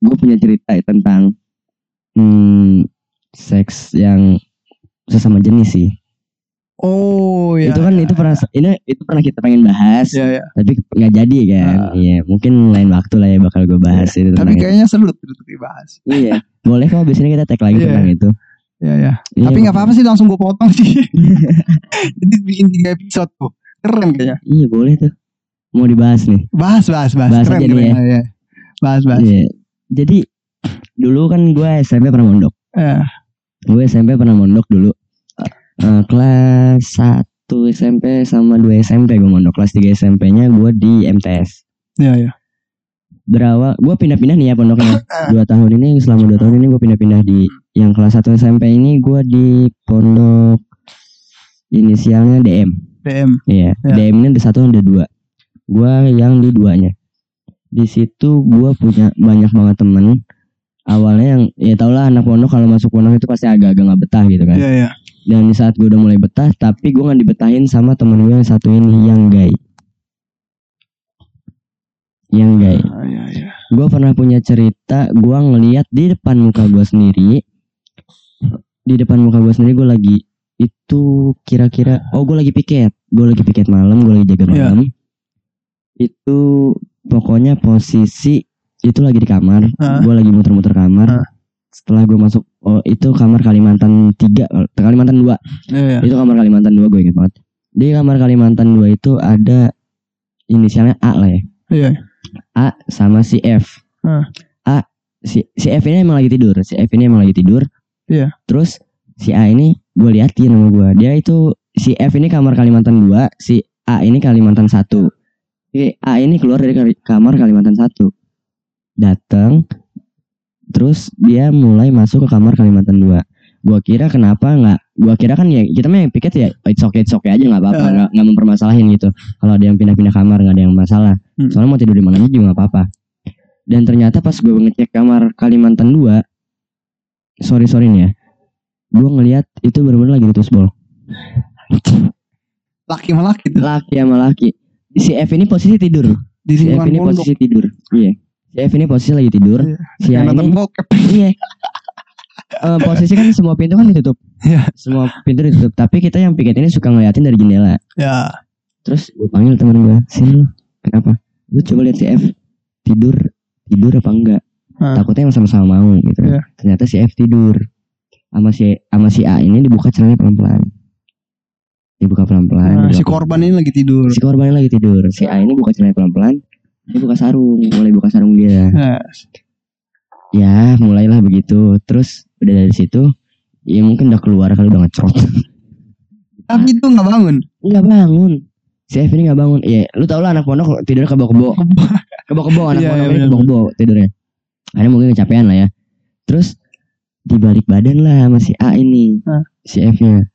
gue punya cerita tentang hmm, seks yang sesama jenis sih. Oh ya. itu kan itu pernah ini itu pernah kita pengen bahas, Ya ya. tapi nggak jadi kan. Ah. Iya, mungkin lain waktu lah ya bakal gue bahas itu tentang Tapi itu. kayaknya seru untuk dibahas. Iya, boleh kok biasanya kita tag lagi Iya. tentang itu. Ya ya. Iya, Tapi nggak apa-apa sih langsung gue potong sih. Jadi bikin tiga episode tuh. Keren kayaknya. Iya boleh tuh. Mau dibahas nih. Bahas bahas bahas. Bahas keren aja nih keren. ya. ya. Bahas bahas. Iya. Jadi dulu kan gue SMP pernah mondok. Eh, Gue SMP pernah mondok dulu. Eh, kelas 1 SMP sama 2 SMP gue mondok. Kelas 3 SMP-nya gue di MTS. ya ya. Berawal, gue pindah-pindah nih ya pondoknya. Dua tahun ini, selama dua tahun ini gue pindah-pindah di yang kelas 1 SMP ini gue di pondok inisialnya DM. DM. Iya, Ya. DM ini ada satu ada dua. Gua yang di duanya. Di situ gua punya banyak banget temen. Awalnya yang ya tau lah anak pondok kalau masuk pondok itu pasti agak-agak nggak betah gitu kan. Iya iya. Dan di saat gue udah mulai betah, tapi gue nggak dibetahin sama temen gue yang satu ini yang gay. Yang gay. Ah, Iya iya. Gue pernah punya cerita, gue ngeliat di depan muka gue sendiri. Di depan muka gue sendiri gue lagi itu kira-kira oh gue lagi piket gue lagi piket malam gue lagi jaga Iya. malam itu pokoknya posisi itu lagi di kamar Ah. gue lagi muter-muter kamar Ah. setelah gue masuk oh itu kamar Kalimantan 3 Kalimantan 2 Iya iya. itu kamar Kalimantan 2 gue ingat banget di kamar Kalimantan 2 itu ada inisialnya A lah ya Iya. A sama si F. Ah. A si si F ini emang lagi tidur. Si F ini emang lagi tidur. Iya. Terus si A ini gue liatin sama gue. Dia itu si F ini kamar Kalimantan 2, si A ini Kalimantan 1. A ini keluar dari kamar Kalimantan 1. Datang terus dia mulai masuk ke kamar Kalimantan 2. Gua kira kenapa nggak gua kira kan ya kita mah yang piket ya it's okay it's okay aja nggak apa-apa nggak nggak mempermasalahin gitu kalau ada yang pindah-pindah kamar nggak ada yang masalah Hmm. soalnya mau tidur di mana aja juga nggak apa-apa dan ternyata pas gue ngecek kamar Kalimantan 2 sorry sorry nih ya gue ngelihat itu benar-benar lagi ditus bol Laki sama laki tuh. laki sama laki si F ini posisi tidur. Di si F ini pondok. posisi tidur. Iya. Si F ini posisi lagi tidur. Iya. si A ini iya. Eh, posisi kan semua pintu kan ditutup. Iya. semua pintu ditutup. Tapi kita yang piket ini suka ngeliatin dari jendela. Ya. terus gue panggil temen gue sini lu kenapa? Lu coba lihat si F tidur tidur apa enggak? Hah. takutnya yang sama-sama mau gitu. Iya. ternyata si F tidur. Sama si sama si A ini dibuka celananya pelan-pelan dibuka pelan-pelan Nah, si korban ini lagi tidur. si korbannya lagi tidur. Si A ini buka celananya pelan-pelan dia buka sarung mulai buka sarung dia. Nah, ya mulailah begitu. Terus udah dari situ ya mungkin udah keluar kali udah ngecrot tapi itu nggak bangun. nggak bangun. Si F ini nggak bangun. Ya lu tau lah anak pondok tidurnya kebo-kebo kebo-kebo anak Iya, pondok iya, ini bener. kebo-kebo tidurnya. Karena mungkin kecapean lah ya. Terus di balik badan lah sama si A ini Hah. si F nya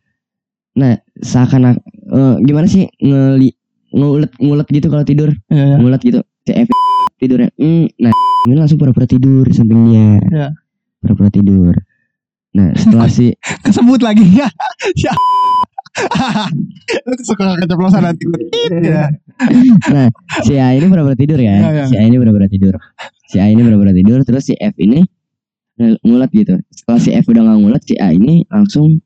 nah seakan eh, gimana sih ngeli ngulet ngulet gitu kalau tidur Ya, ya. ngulet gitu si F tidurnya hmm, nah ini langsung pura-pura tidur di samping dia Iya. pura-pura tidur nah setelah si Kesebut lagi ya. Ya. Lu suka keceplosan nanti. Iya. Nah, si A ini pura-pura tidur ya. Iya, iya. Si A ini pura-pura tidur. Si A ini pura-pura tidur, terus si F ini ng- ngulet gitu. Setelah si F udah nggak ngulet, si A ini langsung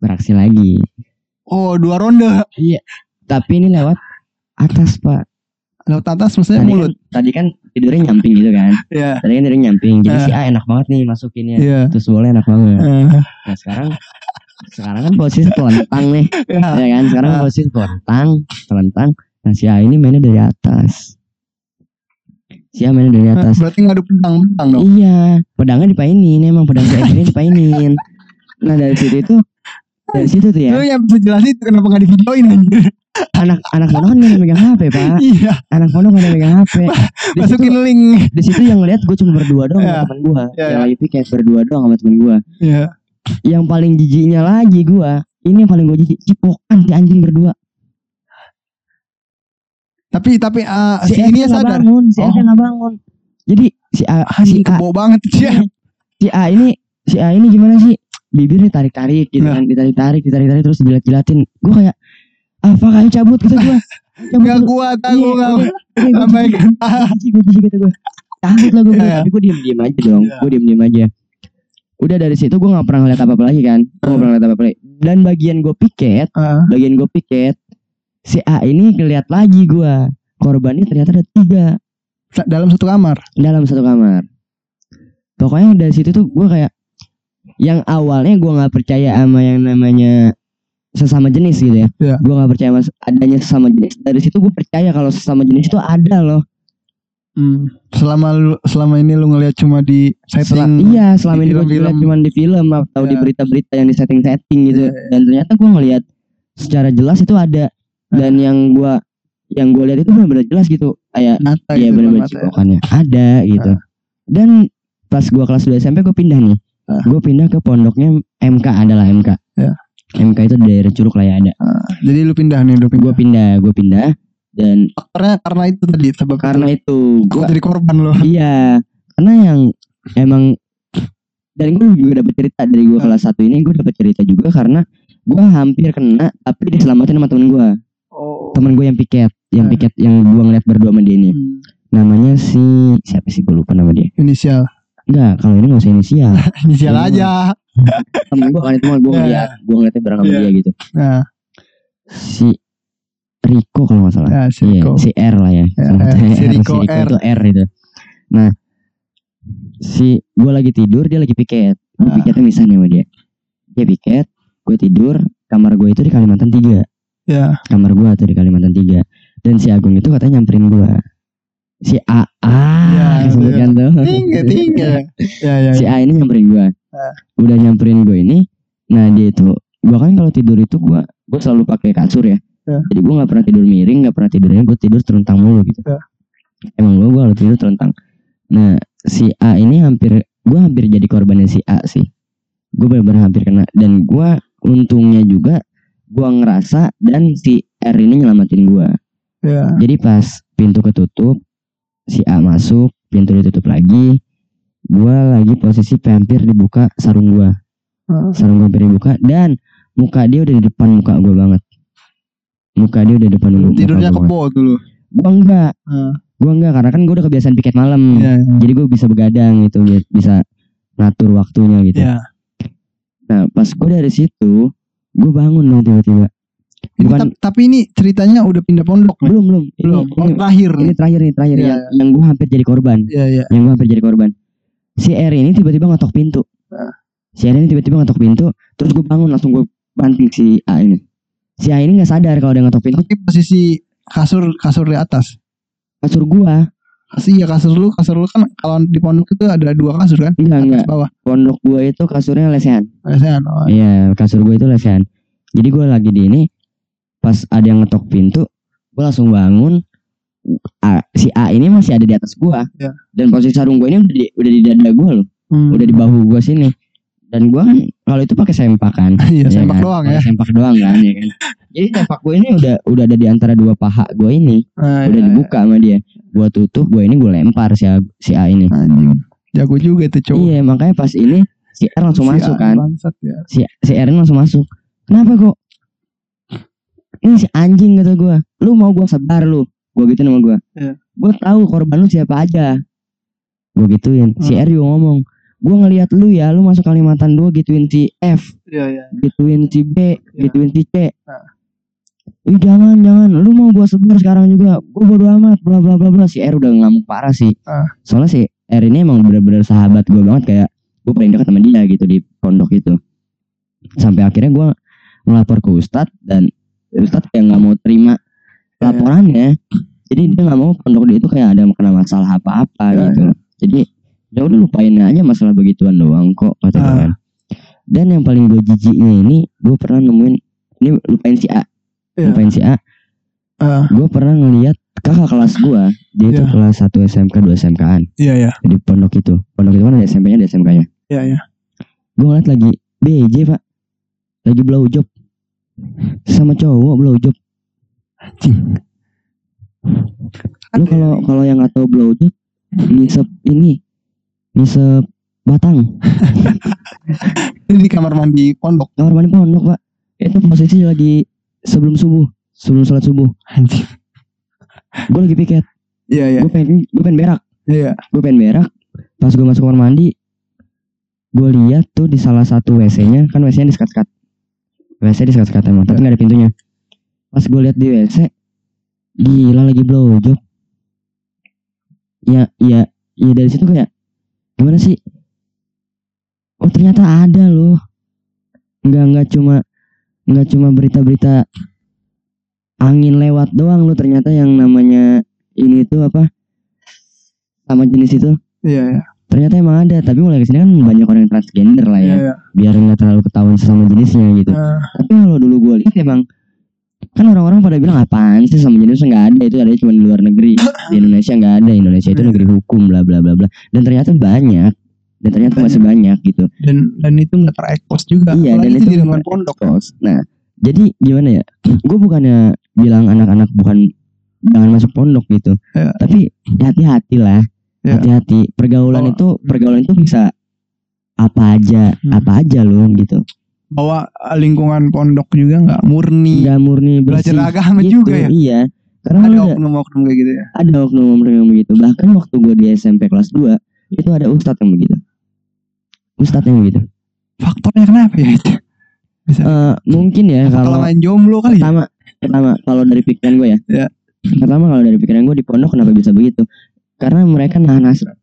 beraksi lagi. Oh, dua ronde. Tapi ini lewat atas pak. Lewat atas maksudnya Tadi mulut. kan, tadi kan tidurnya nyamping gitu kan. Iya. Tadi kan tidurnya nyamping. Jadi Eh. si A enak banget nih masukinnya. Iya. Terus boleh enak banget. Eh, Nah sekarang sekarang kan posisi telentang nih, Ya. ya kan? Sekarang Ah. posisi telentang, telentang. Nah si A ini mainnya dari atas. Si A mainnya dari atas. Berarti ngadu pedang-pedang dong. Iya, pedangnya dipainin emang pedang si F ini dipainin. Nah dari situ itu dari situ tuh ya Lu yang bisa jelasin itu kenapa nggak di videoin anjir. anak anak pondok kan gak ada megang HP pak, Iya. anak pondok gak ada megang HP. Di situ, Masukin link. di situ yang ngeliat gue cuma berdua doang Iya. sama temen gue, Iya, yang iya. lagi piket berdua doang sama temen gue. Iya. Yang paling jijiknya lagi gue, ini yang paling gue jijik, cipokan si anjing berdua. Tapi tapi ah, Si, si ini sadar. bangun, si Oh. nggak bangun. Jadi si A, si Anjing A, banget si A ini si A ini gimana sih bibirnya tarik tarik gitu Nah. kan ditarik tarik ditarik tarik terus dijilat jilatin gue kayak ah pak ayo cabut kata gue Gak kuat Iya, aku gak udah, gue jijik gue jijik kata gue cabut lah gue Iya, iya. tapi gue diem diem aja dong Iya. gue diem diem aja. Udah dari situ gue nggak pernah ngeliat apa apa lagi kan gue nggak pernah ngeliat apa apa lagi. Dan bagian gue piket Ah, bagian gue piket si A ini ngeliat lagi gue korbannya ternyata ada tiga. Dalam satu kamar. dalam satu kamar. Pokoknya dari situ tuh gue kayak yang awalnya gue nggak percaya sama yang namanya sesama jenis gitu ya Iya. gue nggak percaya mas adanya sesama jenis dari situ gue percaya kalau sesama jenis itu ada loh Hmm. Selama lu, selama ini lu ngeliat cuma di Sel- setting. iya selama ini gue lihat cuma di film atau di Iya. berita-berita yang di setting-setting gitu Iya, iya. dan ternyata gue ngelihat secara jelas itu ada dan yang gue yang gue lihat itu benar-benar jelas gitu kayak Nyata Iya gitu benar-benar mata ya. cipokannya ada gitu. Dan pas gua kelas 2 SMP gue pindah nih. Ah. Gue pindah ke pondoknya MK adalah MK. Ya. MK itu daerah Curug lah ya ada. Jadi lu pindah nih, lu Gue pindah. pindah, gue pindah dan Faktornya karena itu tadi sebab karena itu gua jadi korban lo. iya karena yang emang dan gue juga dapat cerita dari gue Ah. kelas 1 ini gue dapat cerita juga karena gue hampir kena tapi diselamatin sama temen gue Oh. temen gue yang piket yang piket yang gue ngeliat berdua sama dia ini Hmm. namanya si siapa sih gue lupa nama dia Inisial. Enggak kalau ini gak usah inisial Inisial Iya. aja. temen gue kan itu gue Iya. ngeliat gue ngeliatnya bareng sama Iya. dia gitu Nah, si Rico kalau nggak salah ya si iya Riko. si R lah ya Ya, R. satunya Si Rico R. itu R itu nah si gue lagi tidur dia lagi piket gue Ah. piketnya misah nih sama dia dia piket gue tidur kamar gue itu di Kalimantan tiga Ya. kamar gue tuh di Kalimantan tiga dan si Agung itu katanya nyamperin gue si A A Ya, disebutkan tuh Tinggi, tinggi. Ya, ya. si. A ini nyamperin gue Ah. udah nyamperin gue ini nah dia itu gue kan kalau tidur itu gue gue selalu pakai kasur ya Ya. jadi gue nggak pernah tidur miring nggak pernah tidurnya gue tidur terentang mulu gitu Ya. emang gue gue kalau tidur terentang nah si A ini hampir gue hampir jadi korbannya si A sih gue benar-benar hampir kena dan gue untungnya juga gue ngerasa dan si R ini nyelamatin gue Ya. jadi pas pintu ketutup si A masuk pintu ditutup lagi gue lagi posisi hampir dibuka sarung gue Ah. sarung gue hampir dibuka dan muka dia udah di depan muka gue banget muka dia udah di depan muka Tidurnya kebo dulu. gue enggak Ah. gue enggak karena kan gue udah kebiasaan piket malam Ya, ya. jadi gue bisa begadang gitu bi- bisa ngatur waktunya gitu Ya. nah pas gue dari situ gue bangun dong tiba-tiba bukan tap- tapi ini ceritanya udah pindah pondok nih. belum belum ini, Belum. Oh, ini, terakhir ini terakhir nih terakhir Iya, yang yang gue hampir jadi korban Iya, iya. yang gue hampir jadi korban si R ini tiba-tiba ngetok pintu Ah. si R ini tiba-tiba ngetok pintu terus gue bangun langsung gue banting si A ini si A ini nggak sadar kalau dia ngetok pintu Tapi posisi kasur kasur di atas. kasur gua Kasih ya kasur lu, kasur lu kan kalau di pondok itu ada dua kasur kan? enggak enggak bawah. pondok gua itu kasurnya lesehan Biasanya oh, iya kasur gua itu lesehan jadi gua lagi di ini pas ada yang ngetok pintu gua langsung bangun A, si A ini masih ada di atas gua Iya. dan posisi sarung gua ini udah di udah di dada gua loh Hmm. udah di bahu gua sini dan gua kan kalau itu pakai sempak kan Iya, Ya sempak kan? doang ya. sempak doang kan ya kan jadi sempak gue ini udah udah ada di antara dua paha gue ini Ah, udah iya, dibuka sama dia gue tutup gue ini gue lempar si A, si A ini iya. Anjing. Jago juga itu cowok. iya makanya pas ini si R langsung Si masuk A- kan Bangsat ya. si si R ini langsung masuk kenapa kok ini si anjing kata gue lu mau gue sebar lu gue gitu nama gue Iya. gue tahu korban lu siapa aja gue gituin si Hmm. R juga ngomong gue ngelihat lu ya lu masuk Kalimantan dua gituin si F Iya, iya. gituin si B, Iya. gituin si C. Nah. Ih jangan jangan, lu mau gua sebar sekarang juga, gua bodo amat, bla bla bla bla. Si R udah ngamuk parah sih. Ah. Soalnya si R ini emang bener-bener sahabat gua banget kayak gua paling dekat sama dia gitu di pondok itu. Sampai akhirnya gua ngelapor ke Ustadz dan Ustadz kayak nggak mau terima Iya. laporannya. Jadi dia nggak mau pondok dia itu kayak ada kena masalah apa-apa Iya, gitu. Jadi ya udah lupain aja masalah begituan doang kok kata kan. Dan yang paling gue jijiknya ini gue pernah nemuin ini lupain si A, Iya. lupain si A. Ah, Gue pernah ngeliat kakak kelas gue dia itu Iya. kelas 1 SMK 2 SMK-an Iya, iya. di pondok itu. Pondok itu kan ada SMP-nya ada SMK-nya. Iya, iya. Gue ngeliat lagi BJ pak, lagi blow job sama cowok blow job. Anjing. Lu kalau kalau yang nggak tahu blow job, ngisep ini, ngisep batang. Ini di kamar mandi pondok. kamar mandi pondok pak itu posisi lagi sebelum subuh sebelum sholat subuh Anjing. gue lagi piket Iya, iya. gue pengen gue pengen berak Iya. gue pengen berak pas gue masuk kamar mandi gue lihat tuh di salah satu WC-nya kan WC-nya di sekat-sekat WC di sekat-sekat emang tapi nggak ada pintunya. Pas gue lihat di WC gila lagi blowjob ya ya ya dari situ kayak gimana sih? Oh ternyata ada loh. Nggak nggak cuma nggak cuma berita-berita angin lewat doang loh ternyata yang namanya ini tuh apa? Sama jenis itu. Iya, iya. Ternyata emang ada tapi mulai ke sini kan banyak orang yang transgender lah ya. Iya. biar nggak terlalu ketahuan sesama jenisnya gitu. Nah, tapi kalau dulu gue lihat emang kan orang-orang pada bilang apaan sih sama jenisnya? Nggak ada itu ada cuma di luar negeri. Di Indonesia nggak ada Indonesia itu Iya. negeri hukum bla bla bla bla. Dan ternyata banyak. Dan ternyata masih banyak gitu. Dan dan itu nggak terekspos juga. iya dan itu di lingkungan nggak pondok. nah jadi gimana ya? Gue bukannya bilang anak-anak bukan jangan masuk pondok gitu. Iya. tapi hati-hati lah Iya. hati-hati pergaulan Oh. itu pergaulan itu bisa apa aja Hmm. apa aja loh gitu Bahwa eh, lingkungan pondok juga nggak murni. nggak murni bersih Belajar agama gitu, juga ya. iya karena Ada oknum-oknum kayak gitu ya. ada oknum-oknum yang begitu bahkan waktu gue di SMP kelas 2 itu ada ustadz yang begitu ustadz yang begitu Faktornya kenapa ya itu? Bisa. Eh, mungkin ya Kalau kalau main jomblo kali ya. pertama pertama kalau dari pikiran gue ya Ya. pertama kalau dari pikiran gue di pondok kenapa bisa begitu karena mereka nahan hasrat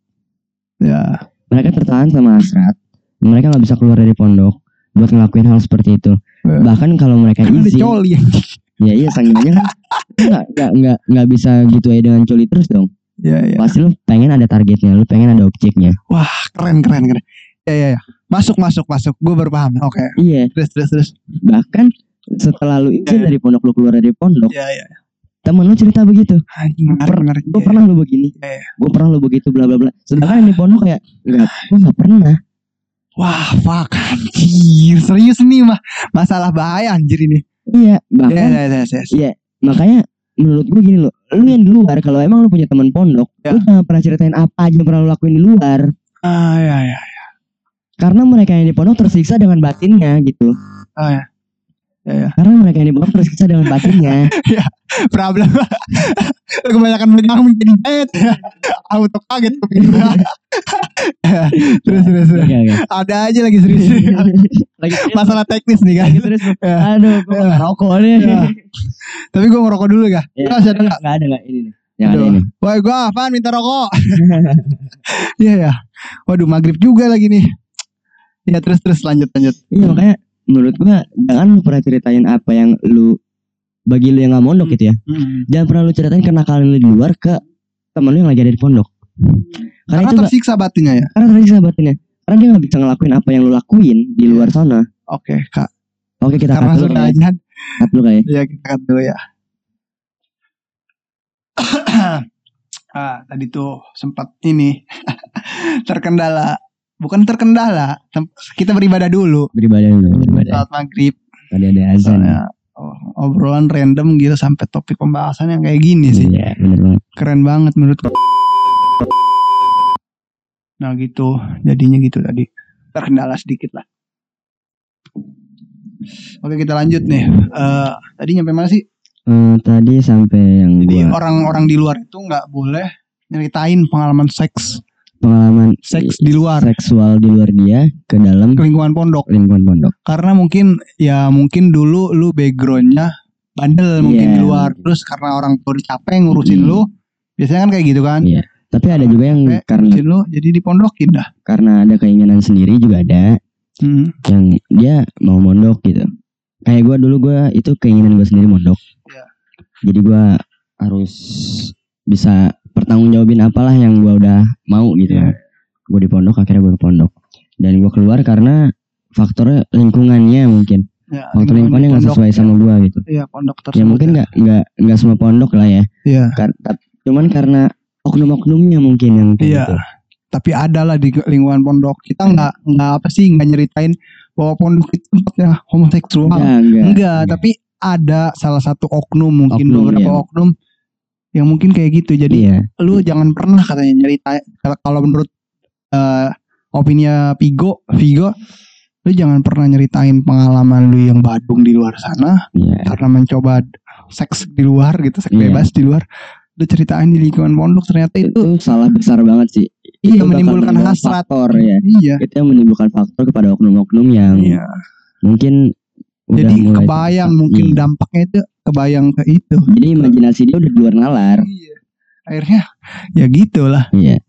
Ya. mereka tertahan sama hasrat mereka nggak bisa keluar dari pondok buat ngelakuin hal seperti itu Ya. bahkan kalau mereka Kan izin coli. ya iya sangganya kan nggak nggak nggak nggak bisa gitu aja dengan coli terus dong Ya, ya. pasti lu pengen ada targetnya lu pengen ada objeknya Wah, keren keren keren. Ya, ya, ya. Masuk masuk masuk. Gue baru paham. Oke. iya Terus terus terus. bahkan setelah lu izin Ya. dari pondok lu keluar dari pondok Ya, ya. Temen lu cerita begitu Anjing Per- menarik. gue Ya. pernah lu begini Iya. gue pernah lu begitu bla bla bla sedangkan yang di pondok kayak enggak gue nggak pernah Wah, fuck anjir. Serius nih mah. Masalah bahaya anjir ini. iya Ya, bahkan ya, ya, ya, ya. makanya menurut gue gini loh lu yang di luar kalau emang lu punya teman pondok Ya. lu jangan pernah ceritain apa aja yang pernah lu lakuin di luar Ah, ya, ya. karena mereka yang di pondok tersiksa dengan batinnya gitu Ah, ya. Ya, ya. karena mereka yang di pondok tersiksa dengan batinnya Problem. Kebanyakan megang menjadi bed. Auto kaget gua. terus terus terus. Oke, oke. Ada aja lagi serius. lagi Masalah teknis nih kan. lagi terus Ya. aduh gue Ya. rokok nih Ya. Tapi gue ngerokok dulu ya. Ya, Masih ada nggak? nggak ada nggak ini nih yang ada ini Woi gue apaan minta rokok Iya ya Waduh maghrib juga lagi nih Ya terus terus lanjut lanjut iya makanya menurut gua jangan lu pernah ceritain apa yang lu bagi lu yang nggak mondok gitu ya. Jangan pernah lu ceritain kenakalan lu di luar ke temen lu yang lagi ada di pondok. Karena, Karena itu tersiksa batinnya ya? Karena tersiksa batinnya. Karena dia nggak bisa ngelakuin apa yang lu lakuin di luar sana. Oke kak. Oke kita Karena cut dulu ya ajan cut dulu kali ya Ya kita cut dulu ya. Ah, Tadi tuh sempat ini Terkendala Bukan terkendala Kita beribadah dulu. Beribadah dulu beribadah. Saat maghrib. Tadi ada azan. Soalnya oh, Obrolan random gitu Sampai topik pembahasan yang kayak gini sih. Iya bener banget. Keren banget menurut nah gitu. Jadinya gitu tadi. Terkendala sedikit lah. Oke kita lanjut nih. Eh tadi nyampe mana sih? Eh, tadi sampai yang jadi orang-orang di luar itu nggak boleh nyeritain pengalaman seks pengalaman seks di luar seksual di luar dia ke dalam ke lingkungan pondok lingkungan pondok karena mungkin ya mungkin dulu lu backgroundnya bandel mungkin Iya. di luar terus karena orang tua capek ngurusin Hmm. lu biasanya kan kayak gitu kan Iya. tapi ada juga yang Capek karena ngurusin lu jadi dipondokin dah karena ada keinginan sendiri juga ada Hmm. yang dia mau mondok gitu kayak gua dulu gua itu keinginan gua sendiri mondok Iya. jadi gua harus bisa pertanggungjawabin apalah yang gua udah mau gitu Iya. gua di pondok akhirnya gua ke pondok dan gua keluar karena faktornya lingkungannya mungkin Ya, faktor lingkungan lingkungannya nggak sesuai sama gua gitu Iya pondok tersebut. ya mungkin nggak nggak nggak semua pondok lah ya Iya. Kar- cuman karena oknum-oknumnya mungkin yang Iya. gitu. Tapi ada lah di lingkungan pondok. Kita nggak nggak apa sih nggak nyeritain bahwa pondok itu tempatnya homoseksual. Enggak, enggak. Enggak, tapi ada salah satu oknum mungkin Oknum, beberapa iya. oknum yang mungkin kayak gitu. Jadi Iya. lu jangan pernah katanya nyeritain kalau- menurut eh opini Vigo, Vigo lu jangan pernah nyeritain pengalaman lu yang badung di luar sana Iya. karena mencoba seks di luar gitu, seks Iya. bebas di luar. udah ceritain di lingkungan pondok ternyata itu itu salah besar banget sih iya Itu menimbulkan hasrat faktor ya iya itu yang menimbulkan faktor kepada oknum-oknum yang iya mungkin jadi kebayang mungkin Iya. dampaknya itu kebayang ke itu jadi imajinasi dia udah di luar nalar iya akhirnya ya gitulah Iya.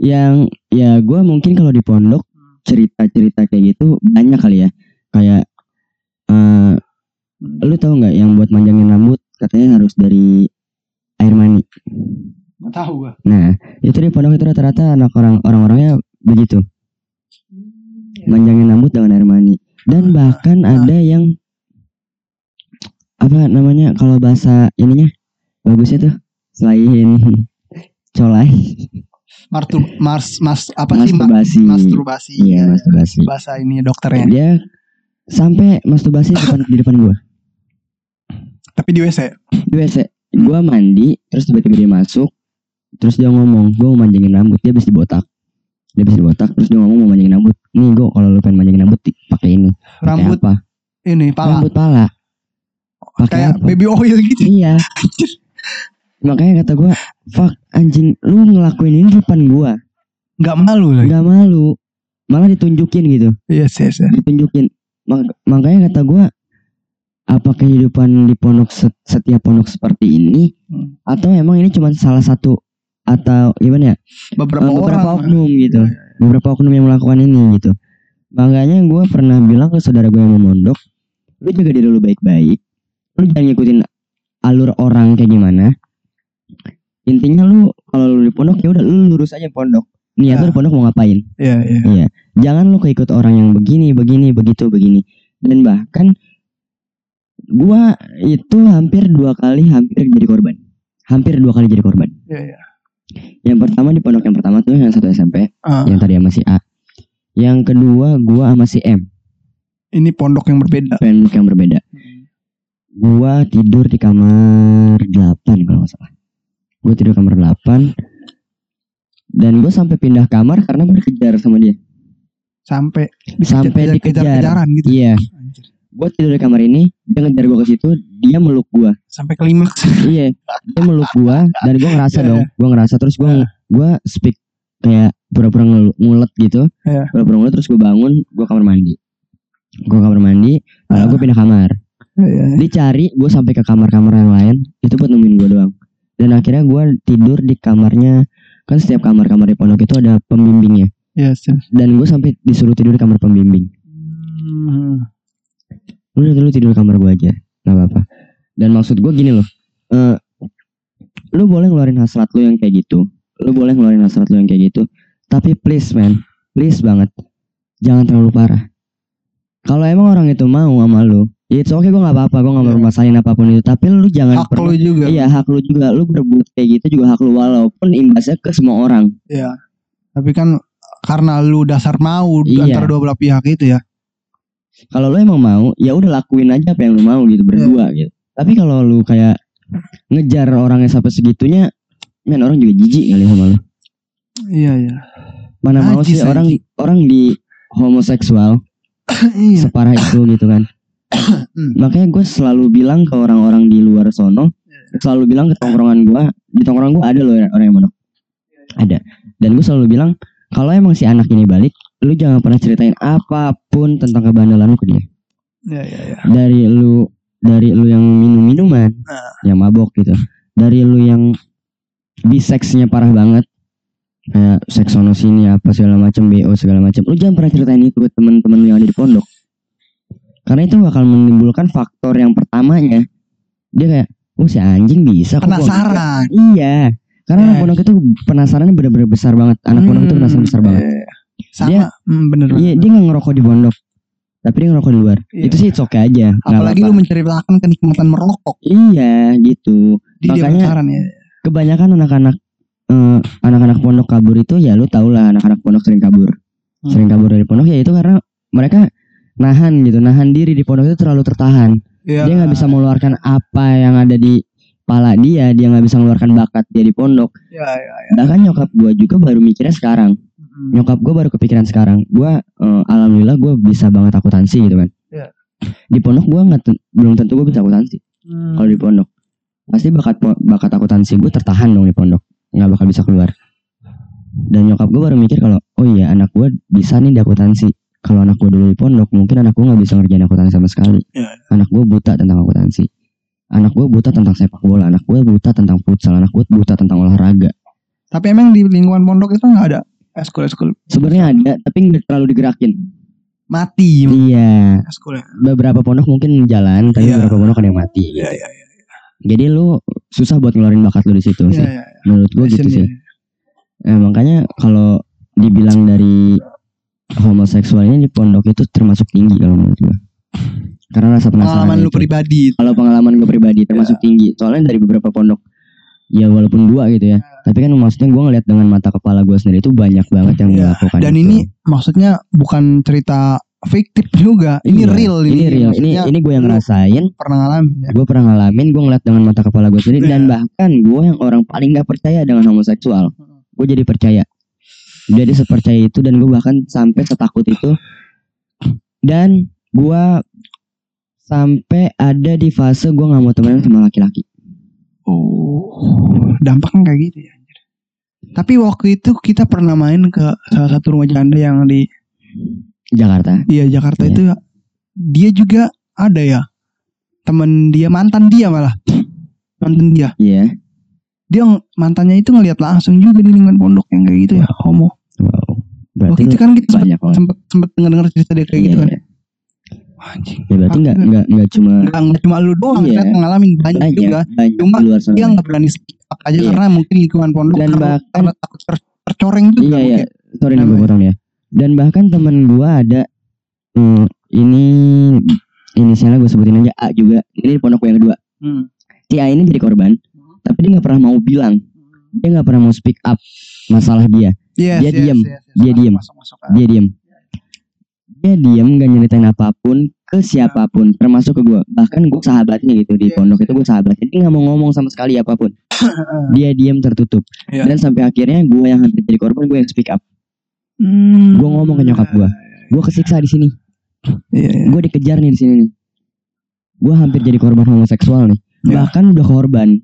Yang ya gue mungkin kalau di pondok cerita-cerita kayak gitu banyak kali ya. Kayak eh lu tahu nggak yang buat manjangin rambut katanya harus dari air mani. nggak tahu gua Nah itu di pondok itu rata-rata anak orang orang-orangnya begitu manjangin rambut dengan air mani. Dan bahkan ada yang apa namanya kalau bahasa ininya bagusnya tuh selain colai Martu mars mas apa sih ma- masturbasi. masturbasi Iya, masturbasi. bahasa ini dokternya Dia sampai masturbasi di depan, di depan gua. tapi di WC Di WC. Gua mandi, terus tiba-tiba dia masuk. Terus dia ngomong, gua mau manjangin rambut. Dia habis dibotak. Dia habis dibotak, terus dia ngomong mau manjangin rambut. Nih, gua kalau lu pengen manjangin rambut di- pakai ini. Rambut apa? ini pala Rambut pala. Pakai kayak apa? baby oil gitu Iya. Makanya kata gua, fuck anjing, lu ngelakuin ini di depan gua. nggak malu lagi Gak malu. Malah ditunjukin gitu. iya yes, yes. ditunjukin Mak- makanya kata gua apa kehidupan di pondok set- setiap pondok seperti ini Hmm. atau emang ini cuma salah satu atau gimana ya beberapa, eh, beberapa orang oknum gitu Iya, iya. beberapa oknum yang melakukan ini gitu makanya gua pernah bilang ke saudara gue yang mau mondok lu jaga diri lu baik-baik lu jangan ngikutin alur orang kayak gimana intinya lu kalau lu di pondok ya udah lu lurus aja pondok niat lu Ah. di pondok mau ngapain iya iya Iya, jangan lu keikut orang yang begini, begini, begitu, begini. Dan bahkan gua itu hampir dua kali hampir jadi korban. Hampir dua kali jadi korban. iya iya Yang pertama di pondok yang pertama tuh yang satu SMP, Ah, yang tadi sama si A. Yang kedua gua sama si M, ini pondok yang berbeda pondok yang berbeda. Gua tidur di kamar 8 kalau nggak salah. Gua tidur kamar 8 dan gue sampai pindah kamar karena gue dikejar sama dia. sampai Sampai dikejar. kejaran gitu. Iya, gue tidur di kamar ini dia ngejar gue ke situ dia meluk gue sampai klimaks. Iya dia meluk gue dan gue ngerasa Iya, dong gue ngerasa terus gue gue speak kayak pura-pura ngulet gitu. Iya. pura-pura ngulet terus gue bangun gue kamar mandi. Gue kamar mandi lalu gue pindah kamar Iya, iya. dicari gue sampai ke kamar-kamar yang lain itu buat nemuin gue doang. Dan akhirnya gue tidur di kamarnya kan setiap kamar-kamar di pondok itu ada pembimbingnya. Yes, yes. dan gue sampai disuruh tidur di kamar pembimbing. Hmm. udah dulu tidur di kamar gue aja nggak apa-apa. Dan maksud gue gini loh eh lu boleh ngeluarin hasrat lu yang kayak gitu. Lu boleh ngeluarin hasrat lu yang kayak gitu. Tapi please man please banget jangan terlalu parah. Kalau emang orang itu mau sama lu ya it's okay gue nggak apa-apa gue nggak mau Iya. masalahin apa pun itu tapi lu jangan hak lu juga iya hak lu juga lu berbuat kayak gitu juga hak lu walaupun imbasnya ke semua orang Iya. Tapi kan karena lu dasar mau Iya. antara dua belah pihak itu ya. kalau lu emang mau ya udah lakuin aja apa yang lu mau gitu berdua gitu tapi kalau lu kayak ngejar orangnya sampai segitunya men orang juga jijik kali sama lu Iya iya. mana mau Najis, sih orang orang di homoseksual iya. separah itu gitu kan. Makanya gue selalu bilang ke orang-orang di luar sono selalu bilang ke tongkrongan gue di tongkrongan gue ada loh orang yang mondok. Ada. Dan gue selalu bilang kalau emang si anak ini balik lu jangan pernah ceritain apa pun tentang kebandelan lu ke dia. Iya iya iya. dari lu dari lu yang minum minuman Nah. yang mabok gitu. Dari lu yang biseksnya parah banget kayak seks sono sini apa segala macam bo segala macam lu jangan pernah ceritain itu ke teman-teman yang ada di pondok karena itu bakal menimbulkan faktor yang pertamanya dia kayak oh si anjing bisa kok Penasaran. enggak?" iya karena anak Yes. pondok itu penasarannya bener-bener besar banget anak pondok itu Hmm, penasaran besar banget iya. Sama, Dia- hmm, bener iya dia nggak ngerokok di pondok tapi dia ngerokok di luar Iya. itu sih it's okay aja Apalagi apa-apa. lu menceritakan kenikmatan merokok Iya gitu. di dia Makanya- ya. Kebanyakan anak-anak eh, anak-anak pondok kabur itu ya lu tau lah anak-anak pondok sering kabur. Hmm. Sering kabur dari pondok ya itu karena mereka nahan gitu, nahan diri di pondok itu terlalu tertahan. Iya. Dia nggak bisa mengeluarkan apa yang ada di kepala dia, dia nggak bisa mengeluarkan bakat dia di pondok. Iya iya. iya. Bahkan nyokap gua juga baru mikirnya sekarang. Hmm. Nyokap gua baru kepikiran sekarang. Gua eh, alhamdulillah gua bisa banget akuntansi gitu kan. Iya. Di pondok gua nggak belum tentu gua bisa akuntansi Hmm. kalau di pondok. pasti bakat bakat akuntansi gue tertahan dong di pondok nggak bakal bisa keluar dan nyokap gue baru mikir kalau oh iya anak gue bisa nih di akuntansi kalau anak gue dulu di pondok mungkin anak gue nggak bisa ngerjain akuntansi sama sekali Iya. anak gue buta tentang akuntansi anak gue buta tentang sepak bola anak gue buta tentang futsal anak gue buta tentang olahraga Tapi emang di lingkungan pondok itu nggak ada eskul-eskul sebenarnya ada tapi nggak terlalu digerakin mati iya eskulnya. beberapa pondok mungkin jalan tapi Iya. beberapa pondok ada yang mati gitu. Iya iya iya. jadi lu susah buat ngeluarin bakat lu di situ Iya sih iya. menurut gue gitu sih ya. Eh, makanya kalau dibilang dari homoseksualnya di pondok itu termasuk tinggi kalau menurut gue karena rasa penasaran Pengalaman lu itu. pribadi. kalau pengalaman gue pribadi termasuk tinggi soalnya dari beberapa pondok ya walaupun dua gitu ya tapi kan maksudnya gue ngeliat dengan mata kepala gue sendiri itu banyak banget yang Iya. melakukan Dan itu. ini maksudnya bukan cerita fiktif juga. Ini Iya, real ini real ini Maksudnya ini gue yang lu ngerasain pernah ngalamin ya. gue pernah ngalamin gue ngeliat dengan mata kepala gue sendiri dan Iya. bahkan gue yang orang paling gak percaya dengan homoseksual gue jadi percaya jadi sepercaya itu dan gue bahkan sampai setakut itu. Dan gue sampai ada di fase gue nggak mau temenan sama laki-laki. Oh, dampaknya kayak gitu ya. anjir. Tapi waktu itu kita pernah main ke salah satu rumah janda yang di Jakarta. Iya Jakarta Iya. itu dia juga ada ya. Temen dia mantan dia malah. Mantan dia. Iya dia mantannya itu ngelihat langsung juga di lingkungan pondok yang kayak gitu ya homo. Wow. Berarti waktu itu kan kita banyak sempet, sempet denger denger cerita dia kayak Iya, gitu kan. iya. Wah, anjing. Ya berarti nggak Aku- nggak nggak cuma nggak nggak cuma lu doang Iya. ternyata ngalamin banyak, banyak juga. banyak Cuma di luar sana. dia nggak berani speak up aja Iya. karena mungkin lingkungan pondok Dan bahkan- takut ter- tercoreng juga iya iya. sorry nih potong ya. Dan bahkan temen gue ada hmm, ini inisialnya gue sebutin aja A juga. Ini di pondok gue yang kedua. Hmm. si A ini jadi korban tapi dia nggak pernah mau bilang dia nggak pernah mau speak up masalah dia Yes, Dia yes, diem. yes, yes. Dia masuk. dia diem dia diem gak nyeritain apa pun ke siapa pun termasuk ke gue bahkan gue sahabatnya gitu di Yes. pondok itu gue sahabatnya dia nggak mau ngomong sama sekali apa pun dia diem tertutup Iya. dan sampai akhirnya gue yang hampir jadi korban gue yang speak up Hmm. gue ngomong ke nyokap gue gue kesiksa di sini Iya, iya. gue dikejar nih di sini nih gue hampir jadi korban homoseksual nih Iya. bahkan udah korban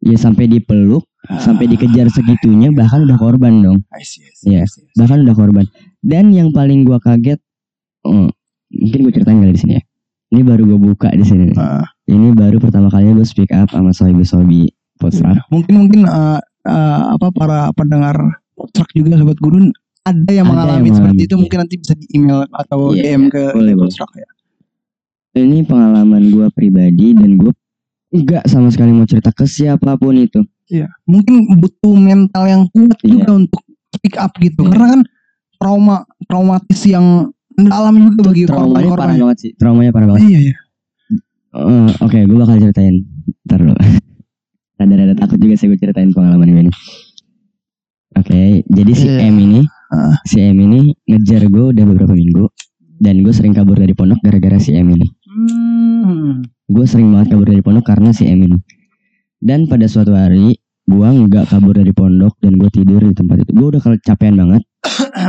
ya sampai dipeluk sampai dikejar segitunya bahkan udah korban dong I see, I see, Iya. I see, I see. bahkan udah korban dan yang paling gua kaget oh, mungkin gue ceritain kali di sini ya ini baru gue buka di sini. Ah, ini baru pertama kalinya gue speak up sama sobi sobi postrak mungkin mungkin eh, eh, apa para pendengar potrak juga sobat gurun ada yang Ada mengalami yang seperti itu iya. mungkin nanti bisa di email atau Iya, DM ke boleh, boleh. potrak ya. ini pengalaman gua pribadi dan gue enggak sama sekali mau cerita ke siapa pun itu Iya. Mungkin butuh mental yang kuat Iya. juga untuk speak up gitu. Iya. Karena kan trauma traumatis yang mendalam juga bagi traumanya parah korban-korban. banget sih traumanya parah banget Iya, iya. Eh, oke gue bakal ceritain ntar dulu rada-rada takut juga sih gue ceritain pengalaman ini oke jadi si Iya. M ini Ah. si M ini ngejar gue udah beberapa minggu dan gue sering kabur dari pondok gara-gara si M ini Hmm. Gue sering banget kabur dari pondok karena si M ini dan pada suatu hari gue nggak kabur dari pondok dan gue tidur di tempat itu. Gue udah kecapean banget.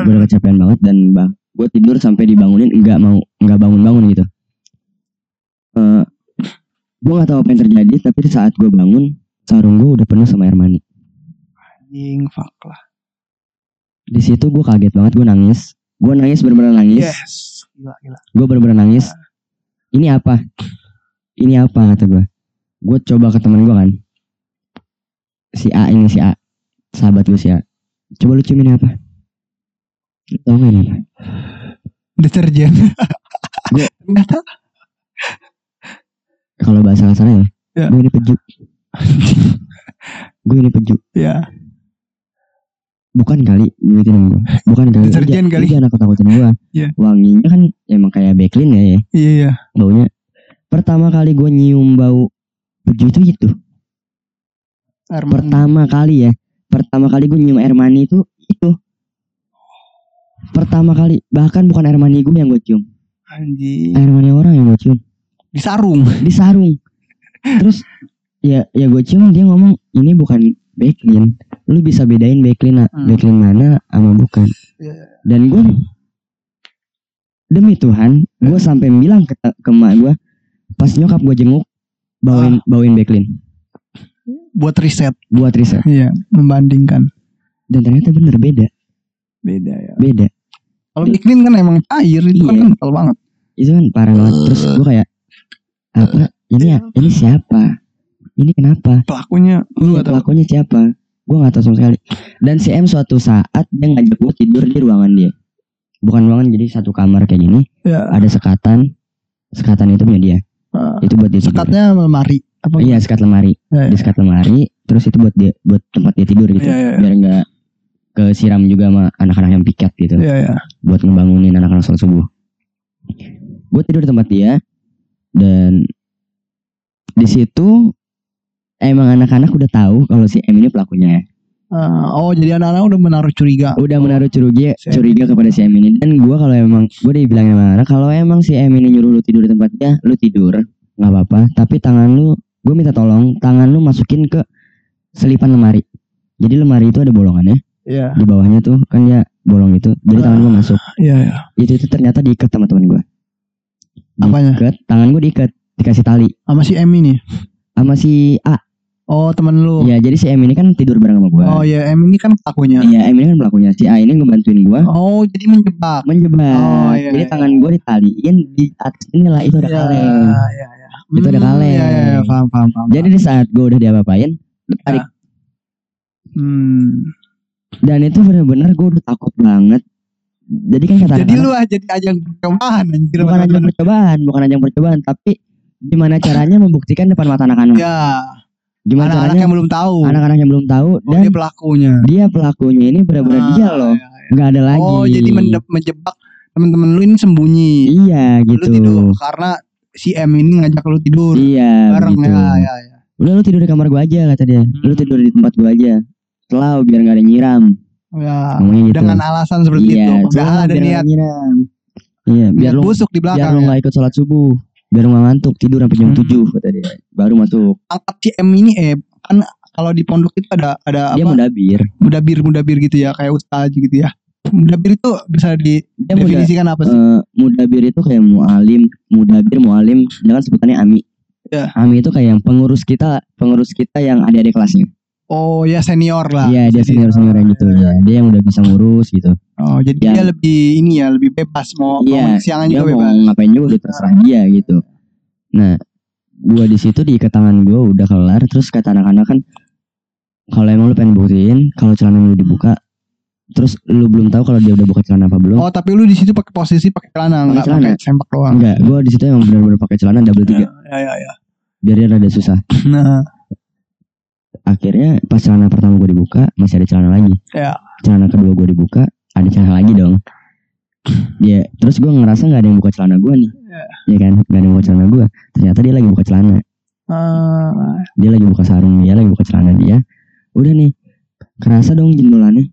Gue udah kecapean banget dan bang gue tidur sampai dibangunin nggak mau nggak bangun bangun gitu. Eh gue nggak tahu apa yang terjadi tapi saat gue bangun sarung gue udah penuh sama air mani. Anjing, fuck lah. di situ gue kaget banget gue nangis. Gue nangis bener-bener nangis. Yes. Gila, gila. gue bener-bener nangis ini apa? Ini apa? Kata gue gue coba ke temen gue kan. Si A ini si A. Sahabat gue si A. Coba lu ciumin ini apa? Tau gak ini apa? Deterjen. Kalau bahasa kasarnya ya Ya. gue ini peju gue ini peju ya. Bukan kali gue bukan kali Deterjen jangan- kali. lu jangan nakut nakutin gue Iya. wanginya kan emang kayak Backlin ya ya Iya, iya. baunya pertama kali gue nyium bau peju itu itu Air mani. pertama kali ya pertama kali gue nyium air mani itu itu pertama kali bahkan bukan air mani gue yang gue cium Anjing. air mani orang yang gue cium Di sarung. di sarung terus ya ya gue cium dia ngomong ini bukan backlin lu bisa bedain backlin Hmm. backlin mana sama bukan Iya. dan gue demi Tuhan gue sampai bilang ke ke emak gue pas nyokap gue jenguk bawain bawain backlink buat riset. buat riset Iya, membandingkan. dan ternyata bener beda Beda ya. beda Kalau bikin kan emang cair itu kan Iya. kental banget. itu kan parah banget terus gue kayak apa ini ya ini siapa ini kenapa Pelakunya lu Iya, pelakunya siapa gue nggak tahu sama sekali dan si M suatu saat dia ngajak gue tidur di ruangan dia bukan ruangan jadi satu kamar kayak gini Ya. ada sekatan sekatan itu punya dia Ah, itu buat dia tidur. Sekatnya lemari apa? iya sekat lemari Ya, di ya. sekat lemari terus itu buat dia buat tempat dia tidur gitu Iya, iya, iya. biar nggak kesiram juga sama anak-anak yang piket gitu Iya, iya. buat ngebangunin anak-anak sholat subuh gue tidur di tempat dia dan di situ emang anak-anak udah tahu kalau si M ini pelakunya Ah, oh, jadi anak-anak udah menaruh curiga. udah menaruh curiga Si M curiga kepada si M ini dan gue kalau emang gue dibilangin sama anak kalau emang si M ini nyuruh lu tidur di tempat dia lu tidur. Nggak apa-apa. Tapi tangan lu gue minta tolong tangan lu masukin ke selipan lemari. Jadi lemari itu ada bolongannya Iya. di bawahnya tuh kan ya bolong itu jadi tangan gue masuk. Iya, iya. itu itu ternyata diikat sama teman gue Apanya? diikat tangan gue diikat dikasih tali. Sama si M ini. sama si A Oh, temen lu. ya jadi si M ini kan tidur bareng sama gue Oh, ya M ini kan pelakunya. iya M ini kan pelakunya si A ini ngebantuin gue Oh, jadi menjebak. menjebak Oh, iya, jadi iya. tangan gue ditaliin di atas inilah itu ada Iya, kaleng iya, iya. Itu ada Hmm, kaleng. Iya, iya, iya, paham, paham, paham. jadi di saat gue udah diapa-apain tarik Hmm. dan itu benar-benar gue udah takut banget jadi kan kata Jadi lu ah jadi ajang percobaan anjir. bukan ajang percobaan bukan ajang percobaan tapi gimana caranya membuktikan depan mata anak-anak Ya, gimana anak-anak caranya yang belum tahu. anak-anak yang belum tahu Oh, dan dia pelakunya. dia pelakunya ini benar-benar Ah, dia loh iya, iya. nggak ada lagi Oh, jadi menjebak temen-temen lu ini sembunyi. iya Lu gitu tidur karena si M ini ngajak lu tidur iya bareng begitu ya, ya, ya. udah lu tidur di kamar gua aja kata dia lu Hmm. tidur di tempat gua aja selalu biar nggak ada nyiram Ya, ngomongnya gitu dengan alasan seperti iya itu. Padahal selalu ada biar niat, nggak nyiram iya biar lu busuk di biar belakang. lu ya. nggak ikut sholat subuh biar nggak ngantuk tidur sampai jam Hmm. 7 kata dia baru masuk Angkat si M ini eh kan kalau di pondok itu ada ada dia apa? mudabir Mudabir mudabir gitu ya, kayak ustaz gitu ya. Mudabir itu bisa dia muda didefinisikan apa sih? eh, mudabir itu kayak mualim mudabir mualim jangan sebutannya ami Ya. ami itu kayak yang pengurus kita pengurus kita yang ada di kelasnya Oh ya senior lah. Iya dia senior senior gitu ya. Dia yang udah bisa ngurus gitu. Oh jadi Yang- dia lebih ini ya, lebih bebas mau Iya, mau siangan juga mau bebas. ngapain juga udah terserah dia gitu. Nah, gua di situ di tangan gua udah kelar. Terus kata anak-anak kan, kalau emang lu pengen buktiin, kalau celana lu dibuka, terus lu belum tahu kalau dia udah buka celana apa belum? Oh tapi lu di situ pakai posisi pakai celana, enggak celana. pakai sempak doang. Enggak, gua di situ emang benar-benar pakai celana double tiga, Ya ya ya. biar dia rada susah. Nah, Akhirnya pas celana pertama gua dibuka, masih ada celana lagi. Ya. Celana kedua gua dibuka, ada celana lagi dong. Ya, terus gua ngerasa nggak ada yang buka celana gua nih. Ya. ya kan gak ada yang buka celana gue ternyata dia lagi buka celana ah, dia lagi buka sarung dia lagi buka celana dia udah nih kerasa dong jendolannya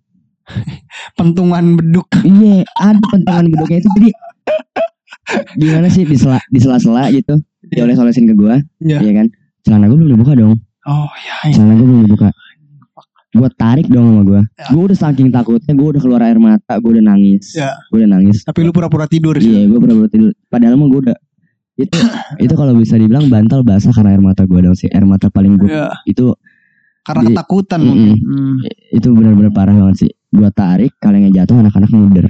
pentungan beduk. iya ada pentungan beduknya itu jadi gimana sih di sela di sela-sela gitu dioles-olesin ke gue Iya. ya kan celana gue belum dibuka dong Oh ya. ya. celana gue belum dibuka gue tarik dong sama gue Ya. gue udah saking takutnya gue udah keluar air mata gue udah nangis Ya. gue udah nangis Tapi lu pura-pura tidur iya sih. gue pernah tidur padahal mah gue udah itu itu kalau bisa dibilang bantal basah karena air mata gue dong sih air mata paling gue Iya. itu Karena Di- ketakutan Mm-mm. mungkin. Hmm. itu benar-benar parah banget sih gua tarik kalengnya jatuh anak-anak mundur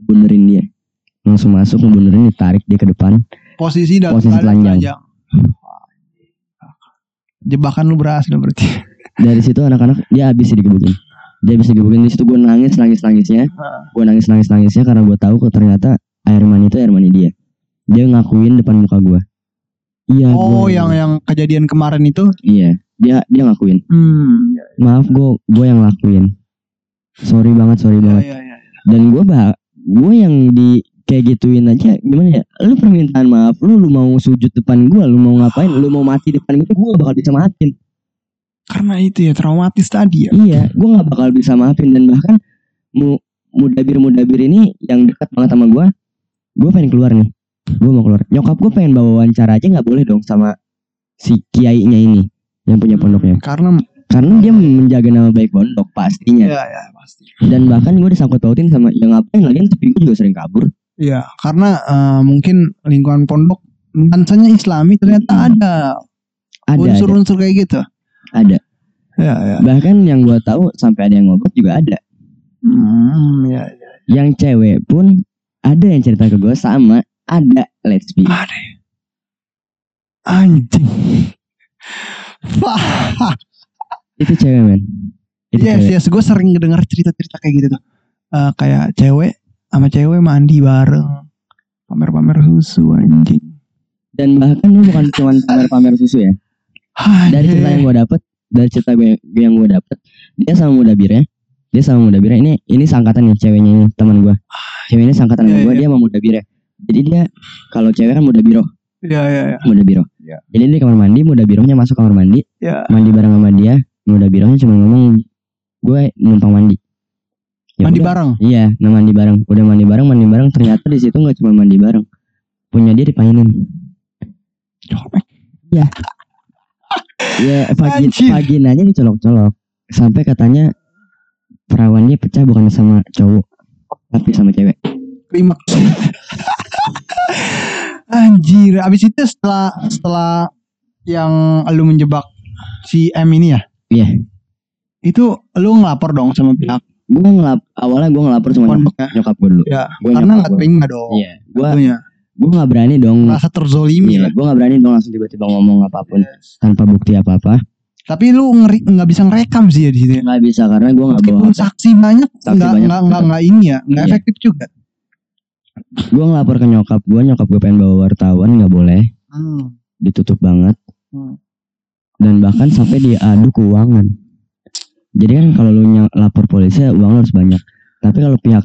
bunderin dia langsung masuk ngebunderin ditarik dia ke depan Posisi dalam Posisi telanjang. Jebakan lu berhasil berarti. dari situ anak-anak dia habis digebukin. Dia habis digebukin di situ gue nangis nangis nangisnya. Gue nangis nangis nangisnya karena gue tahu kok ternyata air mani itu air mani dia. Dia ngakuin depan muka gue iya Oh, gua- yang yang kejadian kemarin itu. iya dia dia ngakuin. Hmm. maaf gue gue yang lakuin. Sorry banget sorry Ya, banget. ya, ya. dan gue bah gue yang di kayak gituin aja. Gimana ya? Lu permintaan maaf lu lu mau sujud depan gue lu mau ngapain? Lu mau mati depan gue gak bakal bisa maafin. Karena itu ya traumatis tadi ya. iya gue gak bakal bisa maafin. Dan bahkan mu mudabir mudabir ini yang dekat banget sama gue gue pengen keluar nih. Gue mau keluar. Nyokap gue pengen bawa wawancara aja nggak boleh dong sama si kiainya ini yang punya pondoknya. Karena karena dia menjaga nama baik pondok pastinya. Ya ya pasti. dan bahkan gue disangkut pautin sama yang ngapain lagi tapi gue juga sering kabur Iya, karena eh, mungkin lingkungan pondok nuansanya Islami ternyata ada ada unsur-unsur kayak gitu. ada. Ya, ya. bahkan yang gua tahu sampai ada yang ngobrol juga ada Hmm, ya, ya. yang cewek pun ada yang cerita ke gue sama ada let's be Ada. Anjing. Itu cewek men itu yes, cewek yes, gue sering dengar cerita-cerita kayak gitu tuh. Eh, kayak cewek sama cewek mandi bareng, pamer-pamer susu anjing. dan bahkan lu bukan cuma pamer-pamer susu ya. Dari cerita yang gue dapet dari cerita gue yang gue dapet dia sama muda birnya dia sama muda birnya ini ini sangkatan nih ceweknya ini teman gue cewek ini sangkatan Iya, sama gue iya. dia sama muda birnya jadi dia kalau cewek kan muda biro. Ya, ya, ya. muda biro. Iya. jadi dia di kamar mandi muda bironya masuk kamar mandi. Ya. mandi bareng sama dia muda bironya cuma ngomong gue numpang mandi Ya Mandi udah. bareng. iya nah mandi bareng udah mandi bareng mandi bareng ternyata di situ nggak cuma mandi bareng punya dia dipainin ya vagin, Anjir. vaginanya dicolok-colok sampai katanya perawannya pecah bukan sama cowok tapi sama cewek Klimaks. Anjir, abis itu setelah setelah yang lu menjebak si M ini ya? Iya. Itu lu ngelapor dong sama pihak gue ngelap awalnya gue ngelapor sama nyokap, ya? nyokap gue dulu Ya, Gua karena nggak terima dong. iya gue gue nggak berani dong Merasa terzolimi iya gue nggak berani dong langsung tiba-tiba ngomong apa pun tanpa bukti apa-apa Tapi lu ngeri nggak bisa ngerekam sih ya di sini. nggak bisa karena gue nggak bawa saksi banyak, nggak nggak nggak nggak ini ya, nggak Iya. efektif juga. gue ngelapor ke nyokap gue nyokap gue pengen bawa wartawan nggak boleh Hmm. ditutup banget Hmm. dan bahkan sampai diadu keuangan jadi kan kalau lu lapor polisi ya uang lu harus banyak tapi kalau pihak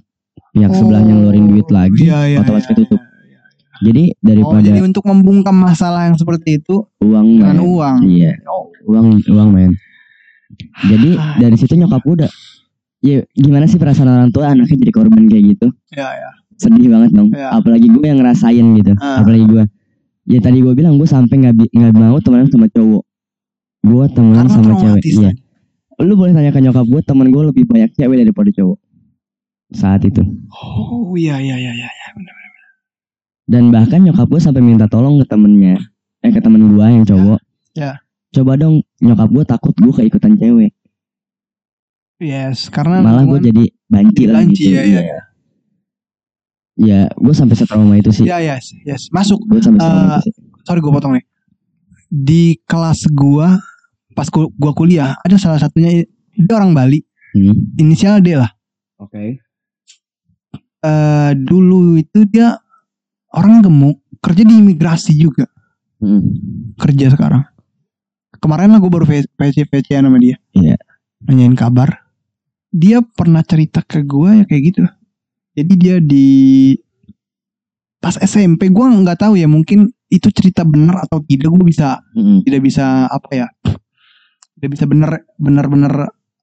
pihak sebelahnya ngeluarin duit lagi iya, iya, otomatis iya, ketutup iya. jadi Oh, daripada jadi untuk membungkam masalah yang seperti itu uang dengan men. uang. iya Oh. uang uang men jadi Ah. dari situ nyokap udah ya gimana sih perasaan orang tua anaknya jadi korban kayak gitu Ya, ya. sedih banget dong Ya. apalagi gue yang ngerasain gitu Ah. apalagi gue ya tadi gue bilang gue sampai nggak nggak mau temenan sama cowok gue temenan Karena sama cewek iya kan. Lu boleh tanya ke nyokap gue temen gue lebih banyak cewek daripada cowok saat itu Oh iya iya iya iya. dan bahkan nyokap gue sampai minta tolong ke temennya eh ke temen gue yang cowok Ya. coba dong nyokap gue takut gue keikutan cewek Yes, karena malah gue jadi banci lah gitu ya, ya. ya gue sampai setrauma itu sih Ya yes, yes. Masuk. gue sampai itu sih Sorry gue potong nih. Di kelas gua pas ku- gua kuliah ada salah satunya dia orang Bali, Hmm. inisial D lah. oke Eh dulu itu dia orang gemuk, kerja di imigrasi juga, Hmm. kerja sekarang. Kemarin lah gue baru PC PC sama dia. Iya. Nanyain kabar. Dia pernah cerita ke gua ya kayak gitu. Jadi dia di pas SMP gua nggak tahu ya mungkin itu cerita benar atau tidak gue bisa Hmm. tidak bisa apa ya tidak bisa benar benar benar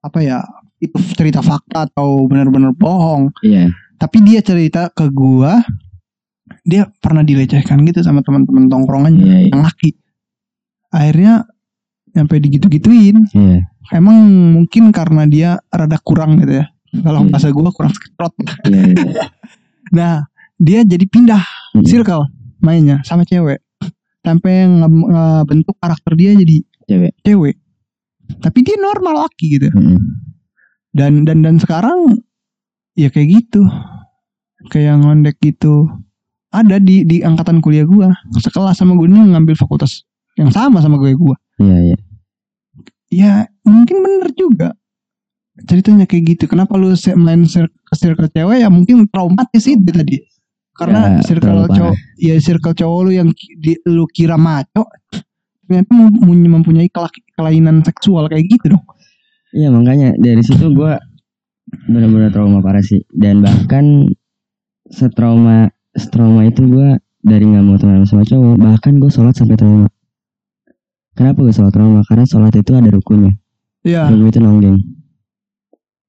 apa ya itu cerita fakta atau benar-benar bohong. Iya. Tapi dia cerita ke gua dia pernah dilecehkan gitu sama teman-teman tongkrongannya iya iya. yang laki. Akhirnya sampai digitu-gituin. Iya. Emang mungkin karena dia rada kurang gitu ya. Kalau Iya. bahasa gua kurang sketrot iya iya. nah dia jadi pindah Hmm. circle mainnya sama cewek. Sampai nge- ngebentuk karakter dia jadi Cewek. cewek tapi dia normal laki gitu. Hmm. dan dan dan sekarang ya kayak gitu. Kayak ngondek gitu. Ada di di angkatan kuliah gua. Sekelas sama gue ini ngambil fakultas yang sama sama gue gua. Iya iya. Ya mungkin bener juga. Ceritanya kayak gitu. Kenapa lu main ke circle cewek? Ya mungkin traumatis itu tadi. Karena Ya, circle cowok ya circle cowok lu yang di, lu kira maco ternyata mem- mempunyai kelainan seksual kayak gitu dong Iya makanya dari situ gue benar-benar trauma parah sih dan bahkan setrauma setrauma itu gue dari nggak mau temenan sama cowok bahkan gue sholat sampai trauma. Kenapa gue sholat trauma? Karena sholat itu ada rukunnya. ya Rukun itu nonggeng.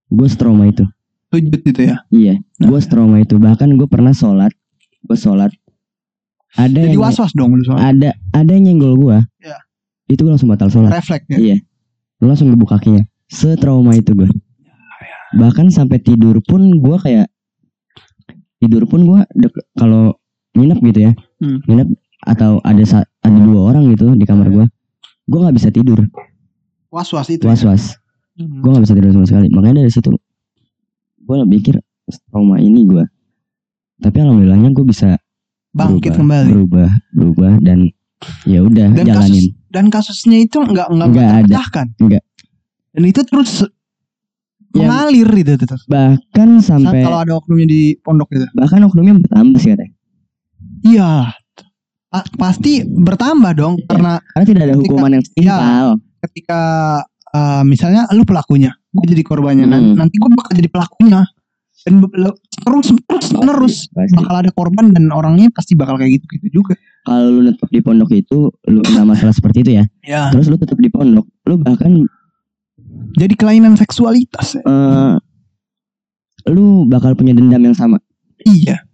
Gue setrauma itu. sujud itu ya Iya, gue setrauma itu. Bahkan gue pernah sholat, gue sholat. Ada jadi was was dong lu soalnya ada ada yang nyenggol gue. Iya. Itu gue langsung batal sholat. refleks ya Iya. Lu langsung gebuk kakinya. Setrauma itu gue. Bahkan sampai tidur pun gue kayak tidur pun gue kalau nginep gitu ya. Hmm. Nginep atau ada ada dua orang gitu di kamar gue gue nggak bisa tidur was was itu was ya? was Hmm. gue nggak bisa tidur sama sekali makanya dari situ gue pikir trauma ini gue tapi alhamdulillahnya gue bisa bangkit berubah, kembali. berubah berubah dan ya udah Dan jalanin. dan kasusnya itu nggak nggak terpecahkan Nggak. dan itu terus Ya, mengalir gitu terus bahkan Saat sampai kalau ada oknumnya di pondok gitu. Bahkan oknumnya bertambah sih katanya. Iya. Pa- pasti bertambah dong karena karena tidak ada Ketika- hukuman yang setimpal ketika uh, misalnya lu pelakunya gue jadi korbannya. Hmm. nanti gue bakal jadi pelakunya dan be- le- terus terus menerus. Pasti. bakal ada korban dan orangnya pasti bakal kayak gitu gitu juga. Kalau lu netep di pondok itu lu kena masalah seperti itu ya? Ya. Terus lu tetap di pondok lu bahkan jadi kelainan seksualitas ya. eh, lu bakal punya dendam yang sama? Iya.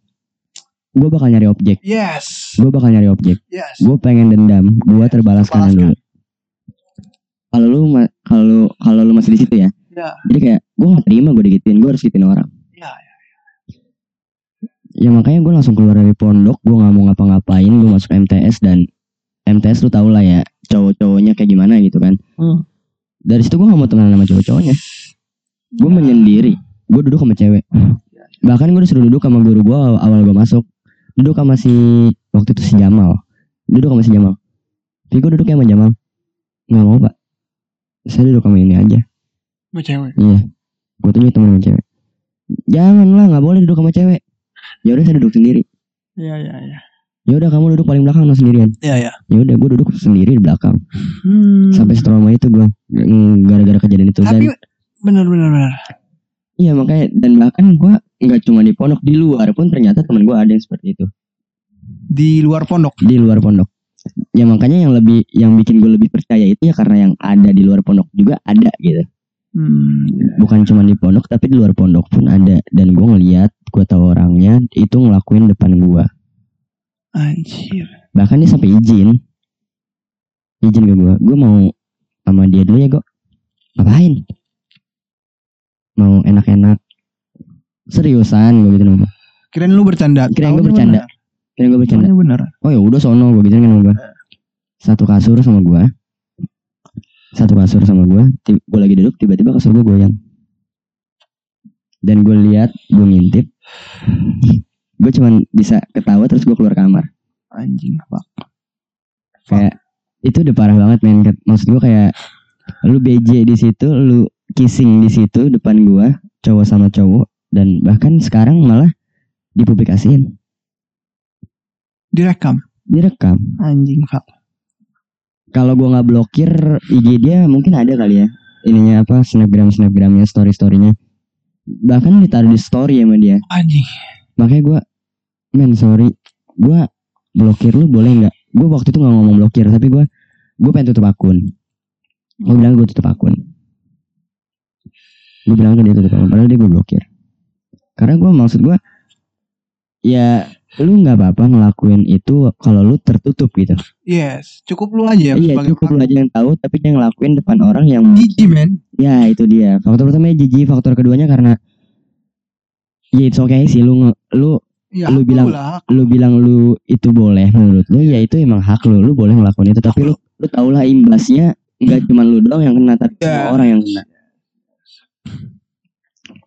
Gue bakal nyari objek. Yes. Gue bakal nyari objek. Yes. Gue pengen dendam gue terbalaskan Terbalaskan. dulu. Kalau lu kalau kalau lu masih di situ ya? Ya. Jadi kayak gue gak terima gue digituin gue harus gituin orang ya ya makanya gue langsung keluar dari pondok gue nggak mau ngapa-ngapain gue masuk MTS dan MTS lu tau lah ya cowok-cowoknya kayak gimana gitu kan. Hmm. dari situ gue gak mau temenan sama cowok-cowoknya. Gue menyendiri gue duduk sama cewek. Bahkan gue disuruh duduk sama guru gue awal, gue masuk. Duduk sama si waktu itu si Jamal. Duduk sama si Jamal. Tapi gue duduknya sama Jamal. Nggak mau pak. Saya duduk sama ini aja. Mau cewek? Iya. Gue tuh temen sama cewek jangan lah nggak boleh duduk sama cewek. Ya udah saya duduk sendiri. Ya ya ya ya udah kamu duduk paling belakang lo sendirian. Ya ya ya udah gue duduk sendiri di belakang. Hmm. sampai trauma itu gue gara-gara kejadian itu. Dan tapi benar benar benar. Iya makanya dan bahkan gue nggak cuma di pondok di luar pun ternyata teman gue ada yang seperti itu. Di luar pondok? Di luar pondok. Ya makanya yang lebih yang bikin gue lebih percaya itu ya karena yang ada di luar pondok juga ada gitu. Hmm. Bukan cuma di pondok tapi di luar pondok pun ada dan gue ngeliat gue tahu orangnya itu ngelakuin depan gue. anjir Bahkan dia sampai izin izin ke gue. Gue mau sama dia dulu ya gue. Ngapain? Mau enak-enak. Seriusan gue gitu nama. kirain lu bercanda Kirain Taunya bercanda. benar. Kira gue bercanda. Oh ya udah sono gue gitu kan sama gue satu kasur sama gue satu kasur sama gue gue lagi duduk tiba-tiba kasur gue goyang. Dan gue lihat gue ngintip. Gue cuman bisa ketawa terus gue keluar kamar. Anjing apa kayak itu udah parah banget men. Maksud gue kayak lu BJ di situ lu kissing di situ depan gue cowok sama cowok dan bahkan sekarang malah dipublikasiin. Direkam? Direkam. Anjing pak kalau gua nggak blokir IG dia mungkin ada kali ya. Ininya apa snapgram snapgramnya story storynya bahkan ditaruh di story sama dia. Anjing. Makanya gua men sorry. Gua blokir lu boleh nggak? Gua waktu itu nggak ngomong blokir tapi gua gua pengen tutup akun. Gua bilang gua tutup akun. Gua bilang ke dia tutup akun padahal dia gua blokir. Karena gua maksud gua ya lu nggak apa-apa ngelakuin itu kalau lu tertutup gitu. Yes cukup lu aja iya cukup lu aja yang tahu tapi dia ngelakuin depan orang yang Gigi men. Ya itu dia. Faktor pertamanya jijik faktor keduanya karena ya it's okay sih lu lu ya, Lu bilang- lah. lu bilang lu itu boleh menurut lu ya itu emang hak lu lu boleh ngelakuin itu. Tapi lu lu tau lah imbasnya nggak cuma lu doang yang kena tapi Ya. semua orang yang kena.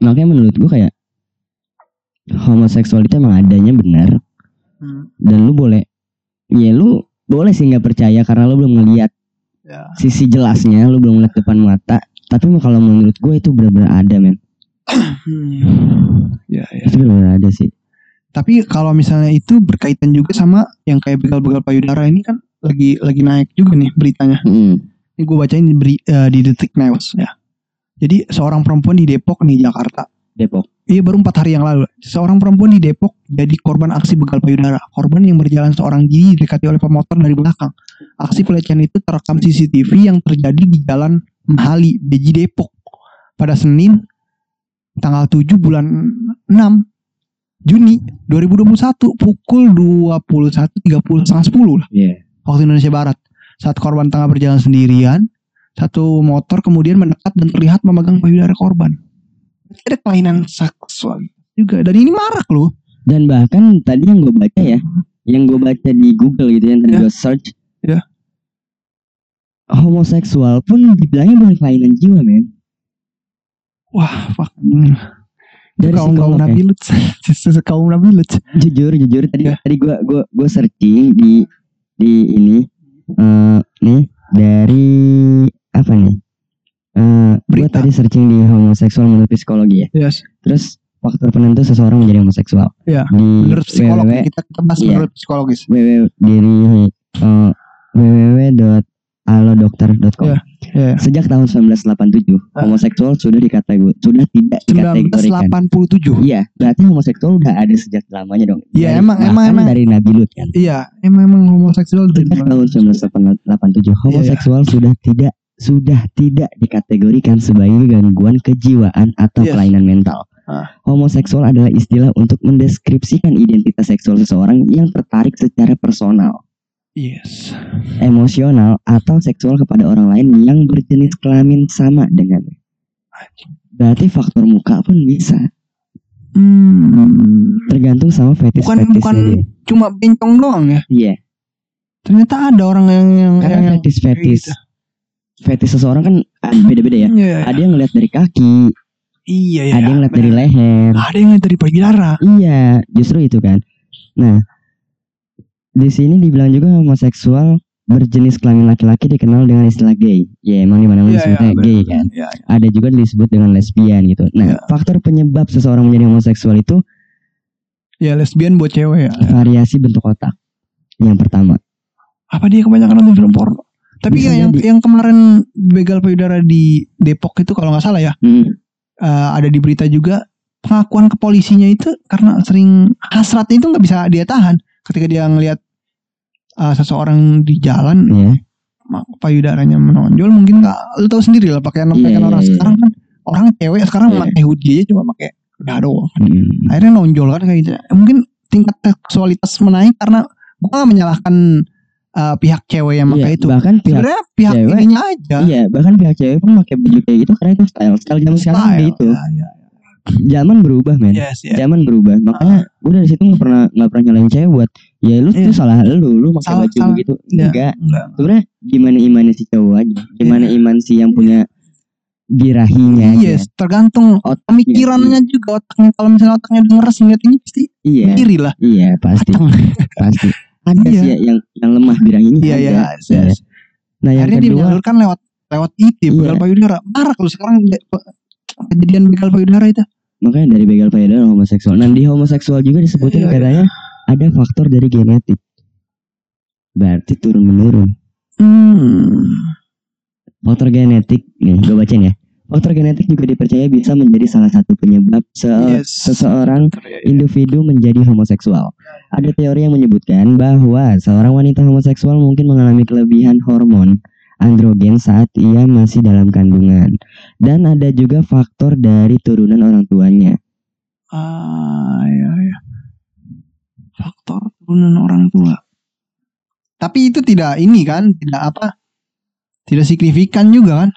Makanya menurut gua kayak homoseksual itu emang adanya benar. Hmm, dan lu boleh ya lu boleh sih nggak percaya karena lu belum ngeliat ya. sisi jelasnya lu belum ngeliat depan mata. Tapi kalau menurut gue itu benar-benar ada men. Hmm. ya ya. Itu benar-benar ada sih. Tapi kalau misalnya itu berkaitan juga sama yang kayak begal-begal payudara ini kan lagi lagi naik juga nih beritanya. Mm. ini gue bacain di, beri- eh, di detik news ya. Jadi seorang perempuan di Depok nih Jakarta. Depok Iya baru empat hari yang lalu. Seorang perempuan di Depok jadi korban aksi begal payudara. Korban yang berjalan seorang diri didekati oleh pemotor dari belakang. Aksi pelecehan itu terekam CCTV yang terjadi di Jalan Mahali, Beji Depok pada Senin tanggal 7 bulan 6 Juni 2021 pukul 21.30 setengah 10 lah Iya. waktu Indonesia Barat. Saat korban tengah berjalan sendirian, satu motor kemudian mendekat dan terlihat memegang payudara korban. Ada kelainan seksual juga dan ini marak loh. dan bahkan tadi yang gue baca ya yang gue baca di Google gitu yang tadi Iya. gue search Iya. homoseksual pun dibilangnya bukan kelainan jiwa men Wah, fuck. Dari kaum kaum nabi lut, kaum nabi lut. jujur jujur tadi Iya. tadi gue gue gue searching di di ini eh nih dari apa nih eh gue Berita. tadi searching di homoseksual menurut psikologi ya Yes. terus faktor penentu seseorang menjadi homoseksual Iya, di Menurut psikolog www kita kita bahas Iya. menurut psikologis. www diri eh, www.alodokter.com Iya. Iya. Sejak tahun 1987, Ah. homoseksual sudah dikategori sudah tidak dikategorikan. 1987. Iya, berarti homoseksual udah ada sejak lamanya dong. Iya, Dari- emang- emang- emang. dari Nabi Lut kan. Iya, emang emang homoseksual dari Sejak tahun 1987, homoseksual sudah tidak sudah tidak dikategorikan sebagai gangguan kejiwaan atau Yes. kelainan mental. Ah. Homoseksual adalah istilah untuk mendeskripsikan identitas seksual seseorang yang tertarik secara personal, Yes. emosional, atau seksual kepada orang lain yang berjenis kelamin sama dengannya. Berarti faktor muka pun bisa, Hmm. tergantung sama fetis Bukan bukan dia. cuma bencong doang ya. Iya, Ternyata ada orang yang yang karena yang, fetis gitu. Fetis seseorang kan ah, beda-beda ya. Iya, Ada yang ngeliat dari kaki, iya, iya. ada yang ngeliat dari leher. Ada yang ngeliat dari payudara. Iya, justru itu kan. Nah, di sini dibilang juga homoseksual berjenis kelamin laki-laki dikenal dengan istilah gay. Ya, emang di mana-mana Iya, disebutnya iya, gay kan. Iya. Ada juga disebut dengan lesbian gitu. Nah, Iya. faktor penyebab seseorang menjadi homoseksual itu Ya lesbian buat cewek ya. variasi bentuk otak. Yang pertama. Apa dia kebanyakan nonton film porno? Tapi Bisa ya yang jadi. yang kemarin begal payudara di Depok itu kalau nggak salah ya, Hmm, eh, ada di berita juga pengakuan ke polisinya itu karena sering hasratnya itu nggak bisa dia tahan ketika dia ngelihat eh, seseorang di jalan ya. mak- payudaranya menonjol mungkin nggak lu tahu sendiri lah pakaian pakaian Iya, orang iya. sekarang kan orang cewek sekarang Iya. pakai hoodie aja cuma pakai dado Hmm. akhirnya nonjol kan kayak gitu mungkin tingkat seksualitas menaik karena gua nggak menyalahkan eh, pihak cewek yang Iya, pakai itu bahkan pihak sebenarnya pihak cewek- ininya aja Iya, bahkan pihak cewek pun pakai baju kayak gitu karena itu style. Style zaman sekarang Style, begitu. ya, ya. Zaman berubah, men. yes yes Zaman berubah. Makanya gue dari situ nggak pernah nggak pernah nyalain cewek buat ya lu Iya. tuh salah lu, lu pakai Salah- baju salah. begitu. Iya. Enggak. Enggak. Sebenarnya gimana imannya si cowok aja. Gimana iman si yang punya birahinya aja. Yes, tergantung Otaknya. pemikirannya juga otaknya. Kalau misalnya otaknya udah ngeres ngeliat ini pasti Iya. kiri lah. Iya, pasti. Pasti. Ada Iya. sih ya yang yang lemah birahinya. Iya ada. iya. yes. Nah, yang Akhirnya dia kedua menyalurkan lewat lewat itu Iya. begal payudara. Marak lu sekarang kejadian begal payudara itu. makanya dari begal payudara homoseksual. Nah, di homoseksual juga disebutin Iya, iya. katanya ada faktor dari genetik. Berarti turun menurun. Hmm. Faktor genetik nih, gue bacain ya. Faktor genetik juga dipercaya bisa menjadi salah satu penyebab se- Yes. seseorang individu menjadi homoseksual. Ada teori yang menyebutkan bahwa seorang wanita homoseksual mungkin mengalami kelebihan hormon androgen saat ia masih dalam kandungan. Dan ada juga faktor dari turunan orang tuanya. Ah, iya, iya. Faktor turunan orang tua. Tapi itu tidak ini kan, tidak apa? Tidak signifikan juga kan?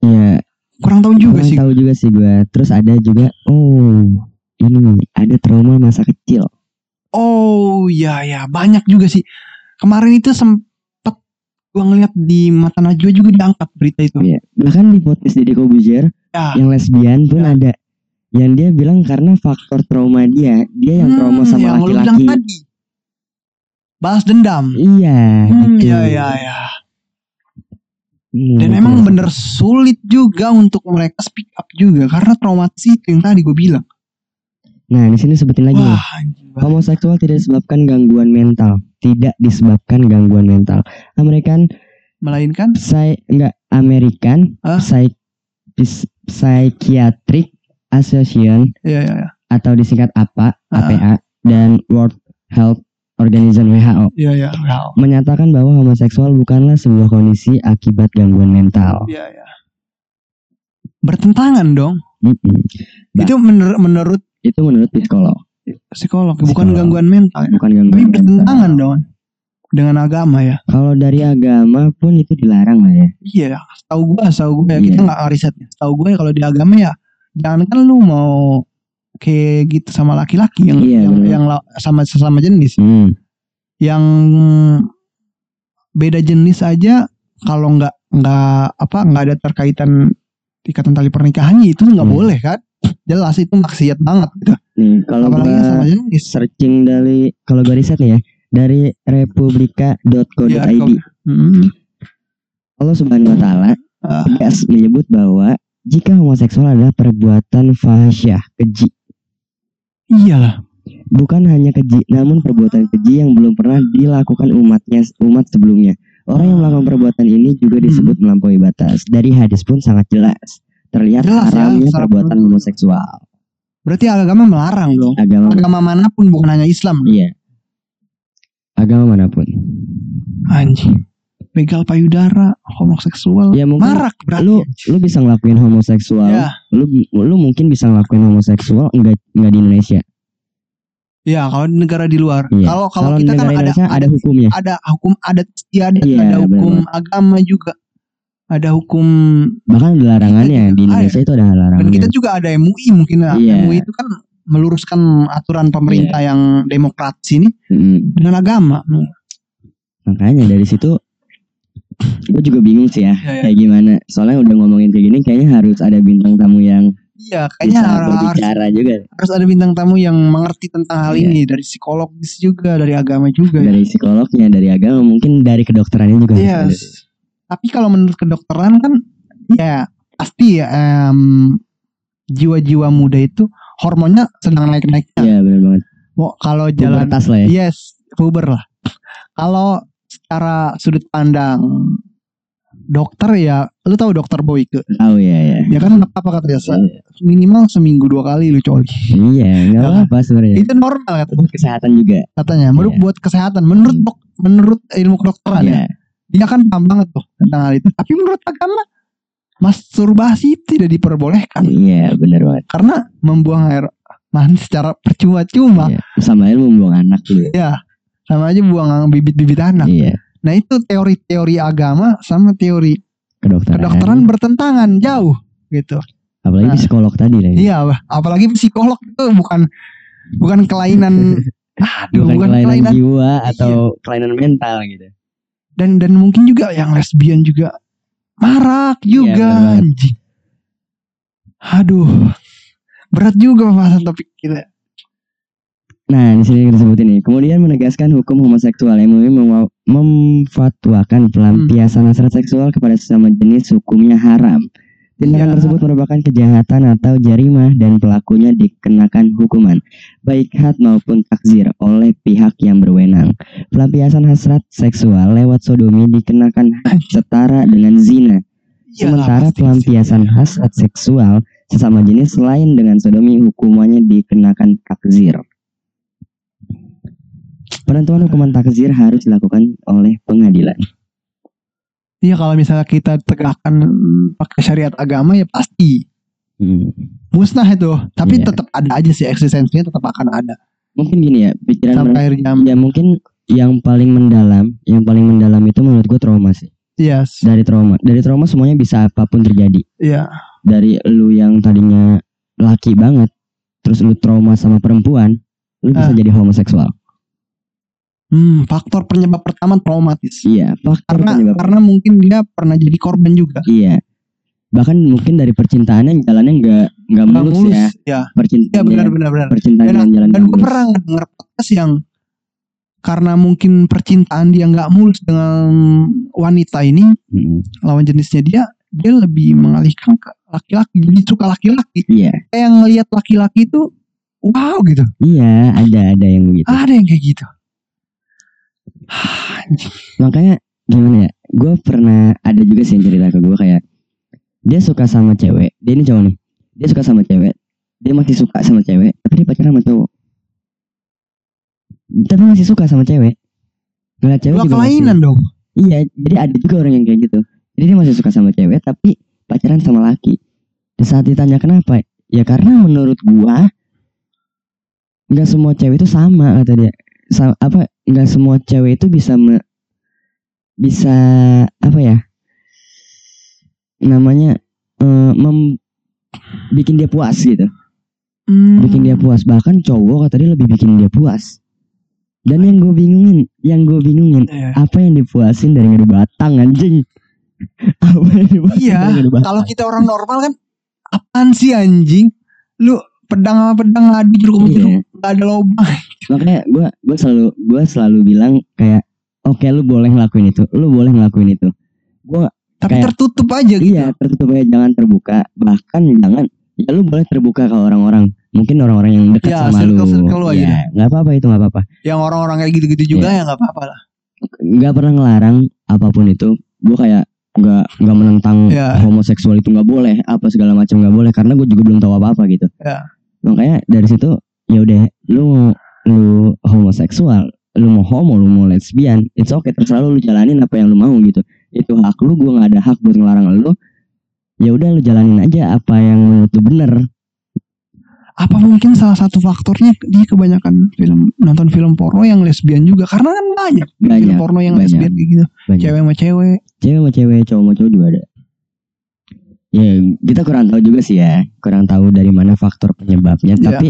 Ya, Kurang tahu juga kurang sih. tahu juga sih gue. Terus ada juga, oh ini ada trauma masa kecil. Oh, iya ya, banyak juga sih. Kemarin itu sempet gua ngeliat di mata Najwa juga diangkat berita itu. Ya, bahkan di podcast Deddy Kobuzier Ya. yang lesbian pun Ya. ada. Yang dia bilang karena faktor trauma dia, dia yang trauma Hmm, sama yang lu bilang laki-laki. tadi. Balas dendam. Iya, Hmm, gitu. iya iya iya. Hmm, Dan emang bener sulit juga untuk mereka speak up juga karena traumatis itu yang tadi gue bilang. Nah, di sini sebutin lagi. Wah. Homoseksual tidak disebabkan gangguan mental, tidak disebabkan gangguan mental. American melainkan Psy enggak American Hah? Psy- Psychiatric Association ya ya ya. atau disingkat APA, Ah. APA dan World Health Organization WHO Iya iya. Wow. menyatakan bahwa homoseksual bukanlah sebuah kondisi akibat gangguan mental. Iya iya. Bertentangan dong. Mm-mm. Ba- Itu menur- menurut Itu menurut psikolog, psikolog, bukan Psikolog. gangguan mental. ya. bukan Tapi gangguan mental. bertentangan dong dengan agama ya. Kalau dari agama pun itu dilarang lah ya. Iya, tahu gue, tahu gue ya Iya. kita nggak riset. Tahu gue kalau di agama ya, jangan kan lu mau kayak gitu sama laki-laki yang Iya, yang, yang sama sesama jenis Hmm. yang beda jenis aja kalau nggak nggak apa nggak ada terkaitan ikatan tali pernikahannya itu nggak Hmm. boleh kan jelas itu maksiat banget gitu Nih, kalau apalagi gua sama jenis searching dari kalau gua riset nih ya dari republika.co.id Republika. Hmm. Allah Subhanahu wa taala tegas menyebut bahwa jika homoseksual adalah perbuatan fahsyah, keji, iyalah bukan hanya keji, namun perbuatan keji yang belum pernah dilakukan umatnya umat sebelumnya. Orang yang melakukan perbuatan ini juga Hmm. disebut melampaui batas. Dari hadis pun sangat jelas terlihat Jelas ya, haramnya secara perbuatan penuh. homoseksual. berarti agama melarang dong Agama agama mana pun bukan hanya Islam iya. Agama mana pun. anjing begal payudara homoseksual Ya, mungkin marak berarti Lu lu bisa ngelakuin homoseksual. ya Lu lu mungkin bisa ngelakuin homoseksual enggak enggak di Indonesia. ya kalau di negara di luar Iya. kalau kalau kita kan ada Indonesia ada ada hukumnya. ada hukum adat istiadat Iya, ada hukum benar. agama juga ada hukum Bahkan ada larangannya di Ah, Indonesia itu ada dan larangannya. kita juga ada MUI mungkin lah. Iya. MUI itu kan meluruskan aturan pemerintah yang demokratis ini Mm, dengan agama makanya dari situ gue juga bingung sih ya Iya, iya. kayak gimana. Soalnya udah ngomongin kayak gini kayaknya harus ada bintang tamu yang iya kayaknya bisa harus, berbicara juga harus ada bintang tamu yang mengerti tentang hal Iya. ini dari psikologis juga dari agama juga ya. dari psikolognya, dari agama, mungkin dari kedokterannya juga. Iya. ada. Tapi kalau menurut kedokteran kan ya pasti ya em, jiwa-jiwa muda itu hormonnya sedang naik-naiknya. Iya benar banget. Mau kalau jalan Pubertas lah ya. Yes, puber lah. Kalau secara sudut pandang dokter ya, lu tahu dokter Boyke? Tahu ya ya. Ya kan apa katanya? se- Minimal seminggu dua kali lu coli. Iya, nggak Ya. apa-apa sebenarnya. Itu normal kata Buat kesehatan juga. katanya. Menurut Iya. buat kesehatan, menurut dok, menurut ilmu kedokteran ya, Iya. dia kan paham banget tuh tentang hal itu. Tapi menurut agama, masturbasi tidak diperbolehkan Iya, benar banget. karena membuang air mani secara percuma-cuma. Iya. Sama aja lu membuang anak dulu. Ya, sama aja buang bibit-bibit anak. Iya. Nah itu teori-teori agama sama teori Kedokteran. kedokteran bertentangan jauh gitu. Apalagi Nah. psikolog tadi lagi. Iya, Bah. apalagi psikolog itu bukan bukan kelainan aduh, Bukan, bukan, kelainan, kelainan, jiwa atau kelainan mental gitu. dan dan mungkin juga yang lesbian juga marak juga Iya, banget. anjing. Aduh. Berat juga pembahasan topik kita. Nah, di sini disebut ini. Kemudian menegaskan hukum homoseksual. MUI mem- memfatwakan pelampiasan hasrat seksual kepada sesama jenis hukumnya haram. Tindakan Iya. tersebut merupakan kejahatan atau jarimah dan pelakunya dikenakan hukuman baik had maupun takzir oleh pihak yang berwenang. Pelampiasan hasrat seksual lewat sodomi dikenakan setara dengan zina. Iyalah, Sementara pelampiasan hasrat seksual sesama jenis selain dengan sodomi hukumannya dikenakan takzir. Penentuan hukuman takzir harus dilakukan oleh pengadilan. Iya kalau misalnya kita tegakkan pakai syariat agama ya pasti Hmm. musnah itu. Tapi Iya. tetap ada aja sih eksistensinya tetap akan ada Mungkin gini ya, pikiran sampai jam. ya mungkin yang paling mendalam, yang paling mendalam itu menurut gue trauma sih. Yes. Dari trauma, dari trauma semuanya bisa apa pun terjadi. Iya. Dari lu yang tadinya laki banget, terus lu trauma sama perempuan, lu bisa Ah. jadi homoseksual. Hmm, faktor penyebab pertama traumatis. Iya, faktor Karena penyebab karena mungkin dia pernah jadi korban juga. Iya. Bahkan mungkin dari percintaannya jalannya nggak nggak Nggak mulus, mulus. ya. Ya. Percintaan Iya benar benar benar. percintaan Dan- jalan Dan gue pernah denger podcast yang karena mungkin percintaan dia nggak mulus dengan wanita ini Mm-mm. lawan jenisnya dia dia lebih mengalihkan ke laki-laki jadi suka laki-laki Iya, kayak ngelihat laki-laki itu wow gitu iya ada ada yang begitu. ada yang kayak gitu Makanya gimana ya? Gue pernah ada juga sih yang cerita ke gue kayak dia suka sama cewek. Dia ini cowok nih. Dia suka sama cewek. Dia masih suka sama cewek, tapi dia pacaran sama cowok. Tapi masih suka sama cewek. Ngeliat cewek Dua juga masih- dong Iya, jadi ada juga orang yang kayak gitu. Jadi dia masih suka sama cewek tapi pacaran sama laki. Di saat ditanya kenapa, ya karena menurut gua nggak semua cewek itu sama kata dia. Apa nggak semua cewek itu bisa me- bisa apa ya? Namanya eh, mem bikin dia puas gitu. Hmm. bikin dia puas bahkan cowok kata dia lebih bikin dia puas dan yang gue bingungin yang gue bingungin Iya. apa yang dipuasin dari ngadu batang anjing apa yang dipuasin Iya, batang Kalau kita orang normal kan apaan sih anjing? Lu pedang sama pedang ngadu jeruk sama jeruk gak ada lubang. makanya gue gue selalu gue selalu bilang kayak oke lu boleh ngelakuin itu lu boleh ngelakuin itu gue Tapi Kayak- tertutup aja gitu. iya tertutup aja jangan terbuka bahkan jangan ya lu boleh terbuka ke orang-orang mungkin orang-orang yang dekat Ya, sama lu circle-circle lu aja ya nggak apa-apa itu nggak apa-apa Yang orang-orang kayak gitu-gitu Iya. juga ya nggak apa-apa lah. nggak pernah ngelarang apa pun itu gue kayak nggak nggak menentang Iya. homoseksual itu nggak boleh apa segala macam nggak boleh karena gue juga belum tahu apa apa gitu Iya. makanya dari situ ya udah lu mau lu homoseksual lu mau homo lu mau lesbian it's okay terserah lu, lu jalanin apa yang lu mau gitu itu hak lu gue nggak ada hak buat ngelarang lu ya udah lu jalanin aja apa yang menurut lu bener Apa mungkin salah satu faktornya dia kebanyakan film nonton film porno yang lesbian juga karena kan banyak, film Banyak, porno yang banyak. lesbian gitu. banyak Cewek sama cewek. cewek sama cewek cowok sama cowok juga ada ya kita kurang tahu juga sih ya kurang tahu dari mana faktor penyebabnya Iya. tapi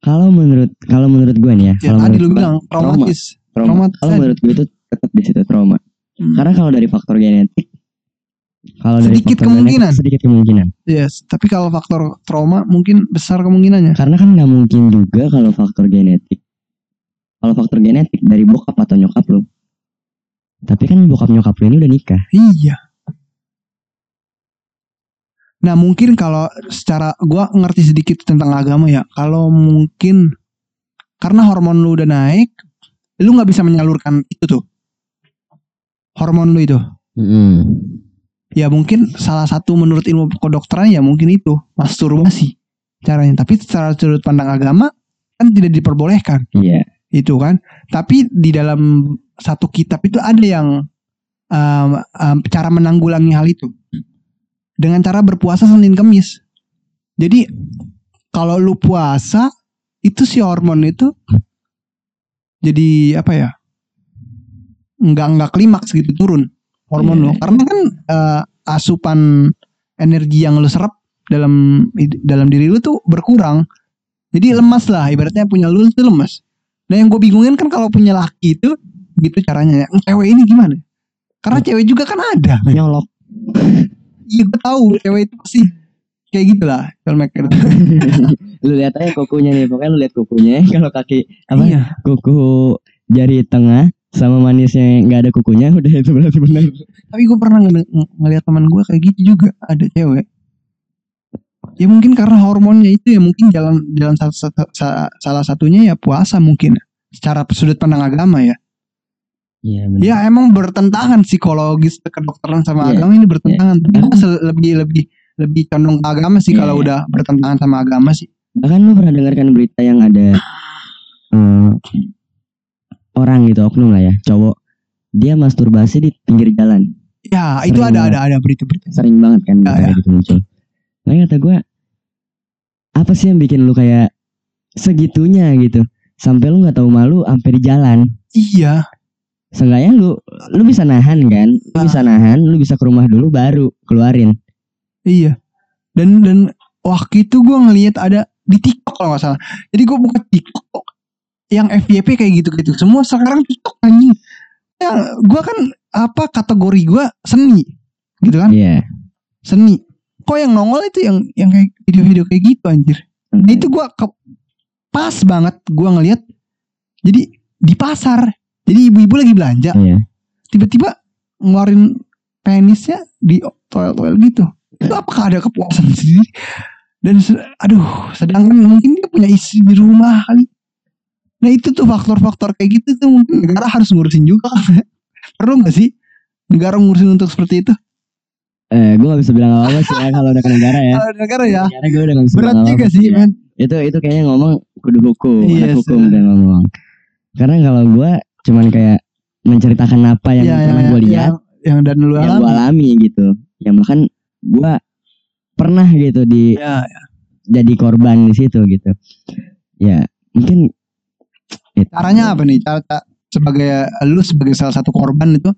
kalau menurut kalau menurut gue nih ya, Ya kalau tadi lu bilang trauma. traumatis. trauma. traumatis kalau menurut gue itu tetap di situ trauma Hmm. karena kalau dari faktor genetik kalau dari Sedikit faktor genetik, kemungkinan. sedikit kemungkinan Yes, tapi kalau faktor trauma mungkin besar kemungkinannya. karena kan nggak mungkin juga kalau faktor genetik kalau faktor genetik dari bokap atau nyokap lu tapi kan bokap nyokap lu ini udah nikah Iya. Nah mungkin kalau secara gua ngerti sedikit tentang agama ya. Kalau mungkin karena hormon lu udah naik, lu nggak bisa menyalurkan itu tuh hormon lu itu. Mm-mm. Ya mungkin salah satu menurut ilmu kedokteran ya mungkin itu masturbasi caranya. Tapi secara sudut pandang agama kan tidak diperbolehkan iya itu kan. Tapi di dalam satu kitab itu ada yang um, um, cara menanggulangi hal itu dengan cara berpuasa Senin Kemis. Jadi kalau lu puasa itu si hormon itu jadi apa ya? Enggak enggak klimaks gitu turun hormon Iya. lu karena kan uh, asupan energi yang lu serap dalam dalam diri lu tuh berkurang. Jadi lemas lah ibaratnya punya lu itu lemas. Nah yang gue bingungin kan kalau punya laki itu gitu caranya ya. Cewek ini gimana? Karena cewek juga kan ada. nyolok Iya gue tahu cewek itu pasti kayak gitu lah filmmaker. lu lihat aja kukunya nih pokoknya lu lihat kukunya kalau kaki apa Iya. kuku jari tengah sama manisnya nggak ada kukunya udah itu berarti benar Tapi gue pernah ng- ng- ngeliat teman gue kayak gitu juga ada cewek. Ya mungkin karena hormonnya itu ya mungkin jalan jalan sa- sa- sa- salah satunya ya puasa mungkin secara sudut pandang agama ya. Iya benar Ya emang bertentangan psikologis kedokteran sama Iya. agama ini bertentangan. Tapi gue se- lebih lebih lebih condong ke agama sih Iya, kalau iya. udah bertentangan sama agama sih. bahkan lu pernah dengarkan berita yang ada eh, orang gitu oknum lah ya cowok dia masturbasi di pinggir jalan Ya itu Sering ada banget. ada ada berita-berita. sering banget kan Ya, ya. gitu muncul nah kata gue apa sih yang bikin lu kayak segitunya gitu sampai lu nggak tahu malu sampai di jalan Iya. Seenggaknya lu lu bisa nahan kan lu Ah. bisa nahan lu bisa ke rumah dulu baru keluarin Iya. Dan dan waktu itu gue ngelihat ada di TikTok kalau nggak salah. Jadi gue buka TikTok yang FYP kayak gitu-gitu. Semua sekarang TikTok anjing. Yang gue kan apa kategori gue seni, gitu kan? iya Seni. Kok yang nongol itu yang yang kayak video-video kayak gitu anjir. Nah, itu gue pas banget gue ngelihat. Jadi di pasar. Jadi ibu-ibu lagi belanja. iya Tiba-tiba ngeluarin penisnya di toilet-toilet gitu. Itu apakah ada kepuasan sendiri? Dan aduh, sedangkan mungkin dia punya istri di rumah kali. Nah itu tuh faktor-faktor kayak gitu tuh mungkin negara harus ngurusin juga. Perlu gak sih negara ngurusin untuk seperti itu? eh gue gak bisa bilang apa apa sih ya kalau udah ke negara ya Kalau negara ya negara gue udah gak bisa berat juga apa-apa sih ya. men. itu itu kayaknya ngomong kudu hukum Iya, anak hukum dan ngomong karena kalau gue cuman kayak menceritakan apa yang Iya, pernah gue lihat yang, yang dan lu yang alami. gue alami gitu yang bahkan gue pernah gitu di Ya, jadi korban di situ gitu ya mungkin itu. caranya apa nih? Cara, cara sebagai lu sebagai salah satu korban itu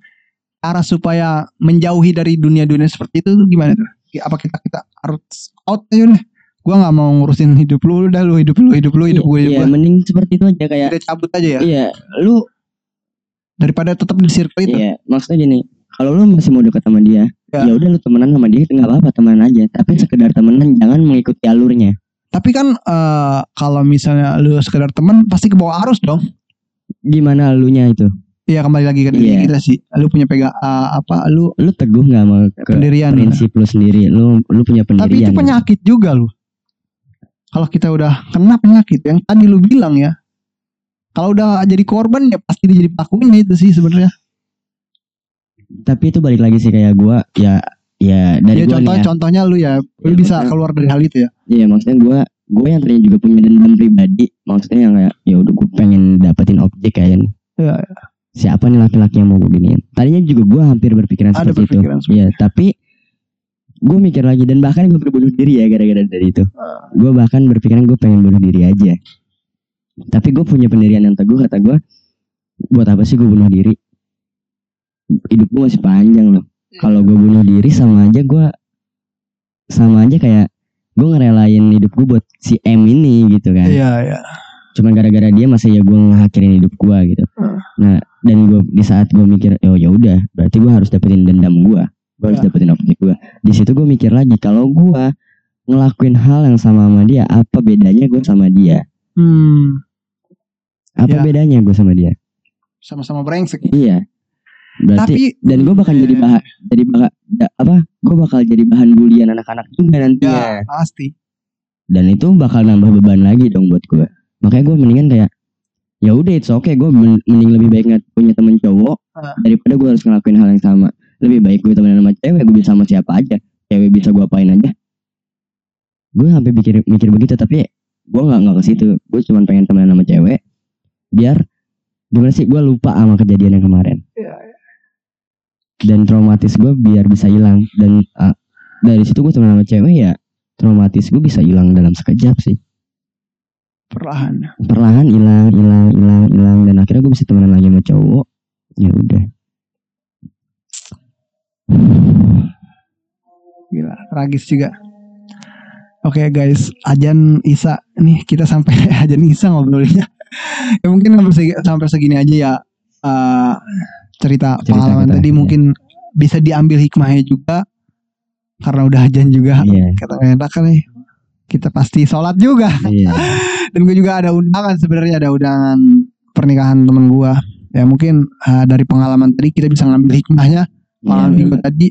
cara supaya menjauhi dari dunia-dunia seperti itu tuh gimana tuh? Apa kita kita harus out aja deh. Gua nggak mau ngurusin hidup lu udah lu hidup lu hidup lu hidup gue hidup Iya, gue. mending seperti itu aja kayak Kita cabut aja ya. iya, lu Daripada tetap di circle itu. iya, maksudnya gini, kalau lu masih mau dekat sama dia, Ya. ya udah lu temenan sama dia nggak apa-apa temenan aja, tapi sekedar temenan jangan mengikuti alurnya. Tapi kan eh, kalau misalnya lu sekedar teman pasti ke bawah arus dong. Gimana lunya itu? Iya kembali lagi ke diri Iya. kita sih. Lu punya pega eh, apa lu Lu teguh nggak sama ke pendirian. prinsip lu sendiri? Lu lu punya pendirian. Tapi itu gitu. penyakit juga lu. Kalau kita udah kena penyakit yang tadi lu bilang ya. Kalau udah jadi korban ya pasti dia jadi pelakunya itu sih sebenarnya. Tapi itu balik lagi sih kayak gua ya ya dari Ya gua contoh ya. contohnya lu ya, lu Iya, bisa keluar dari hal itu ya. Iya maksudnya gue gue yang tadinya juga punya dendam pribadi maksudnya yang kayak ya udah gue pengen dapetin objek kayak nih. Iya, Siapa nih laki-laki yang mau gue giniin? Tadinya juga gue hampir berpikiran Ada seperti berpikiran itu. Iya tapi gue mikir lagi dan bahkan gue berbunuh diri ya gara-gara dari itu. Ah. Gue bahkan berpikiran gue pengen bunuh diri aja. Tapi gue punya pendirian yang teguh kata gue buat apa sih gue bunuh diri? Hidup gue masih panjang loh. Kalau gue bunuh diri sama aja gue sama aja kayak gue ngerelain hidup gue buat si M ini gitu kan. Iya, iya. Cuman gara-gara dia masa ya gue ngakhirin hidup gue gitu. Hmm. Nah dan gue di saat gue mikir oh ya udah berarti gue harus dapetin dendam gue. Gue harus Ya. dapetin objek gue. Di situ gue mikir lagi kalau gue ngelakuin hal yang sama sama dia apa bedanya gue sama dia? Hmm, Apa Ya. bedanya gue sama dia? sama-sama brengsek. Iya. Berarti Tapi dan gue bakal jadi Iya. bahan jadi bahan apa? Gue bakal jadi bahan bulian anak-anak juga nantinya. ya pasti. dan itu bakal nambah beban lagi dong buat gue makanya gue mendingan kayak ya udah it's okay gue men- mending lebih baik nggak punya temen cowok Ah. daripada gue harus ngelakuin hal yang sama lebih baik gue temenan sama cewek gue bisa sama siapa aja cewek bisa gue apain aja gue sampai mikir mikir begitu tapi gue nggak nggak ke situ. Gue cuma pengen temenan sama cewek. Biar gimana sih gue lupa sama kejadian yang kemarin. Iya, dan traumatis gue biar bisa hilang. Dan ah, dari situ gue temenan sama cewek ya traumatis gue bisa hilang dalam sekejap sih. Perlahan. perlahan hilang hilang hilang hilang. Dan akhirnya gue bisa temenan lagi sama cowok. Ya udah. Gila, tragis juga. Oke guys, Ajan Isa nih kita sampai Ajan Isa ngobrolnya. ya mungkin sampai segi- sampai segini aja ya eh, cerita, Cerita pengalaman kita, tadi. iya. mungkin bisa diambil hikmahnya juga karena udah Ajan juga iya. kata enak kan nih. Kita pasti sholat juga. Iya. Dan gue juga ada undangan sebenarnya ada undangan pernikahan temen gue ya mungkin eh, dari pengalaman tadi kita bisa ngambil hikmahnya pengalaman Iya, gue tadi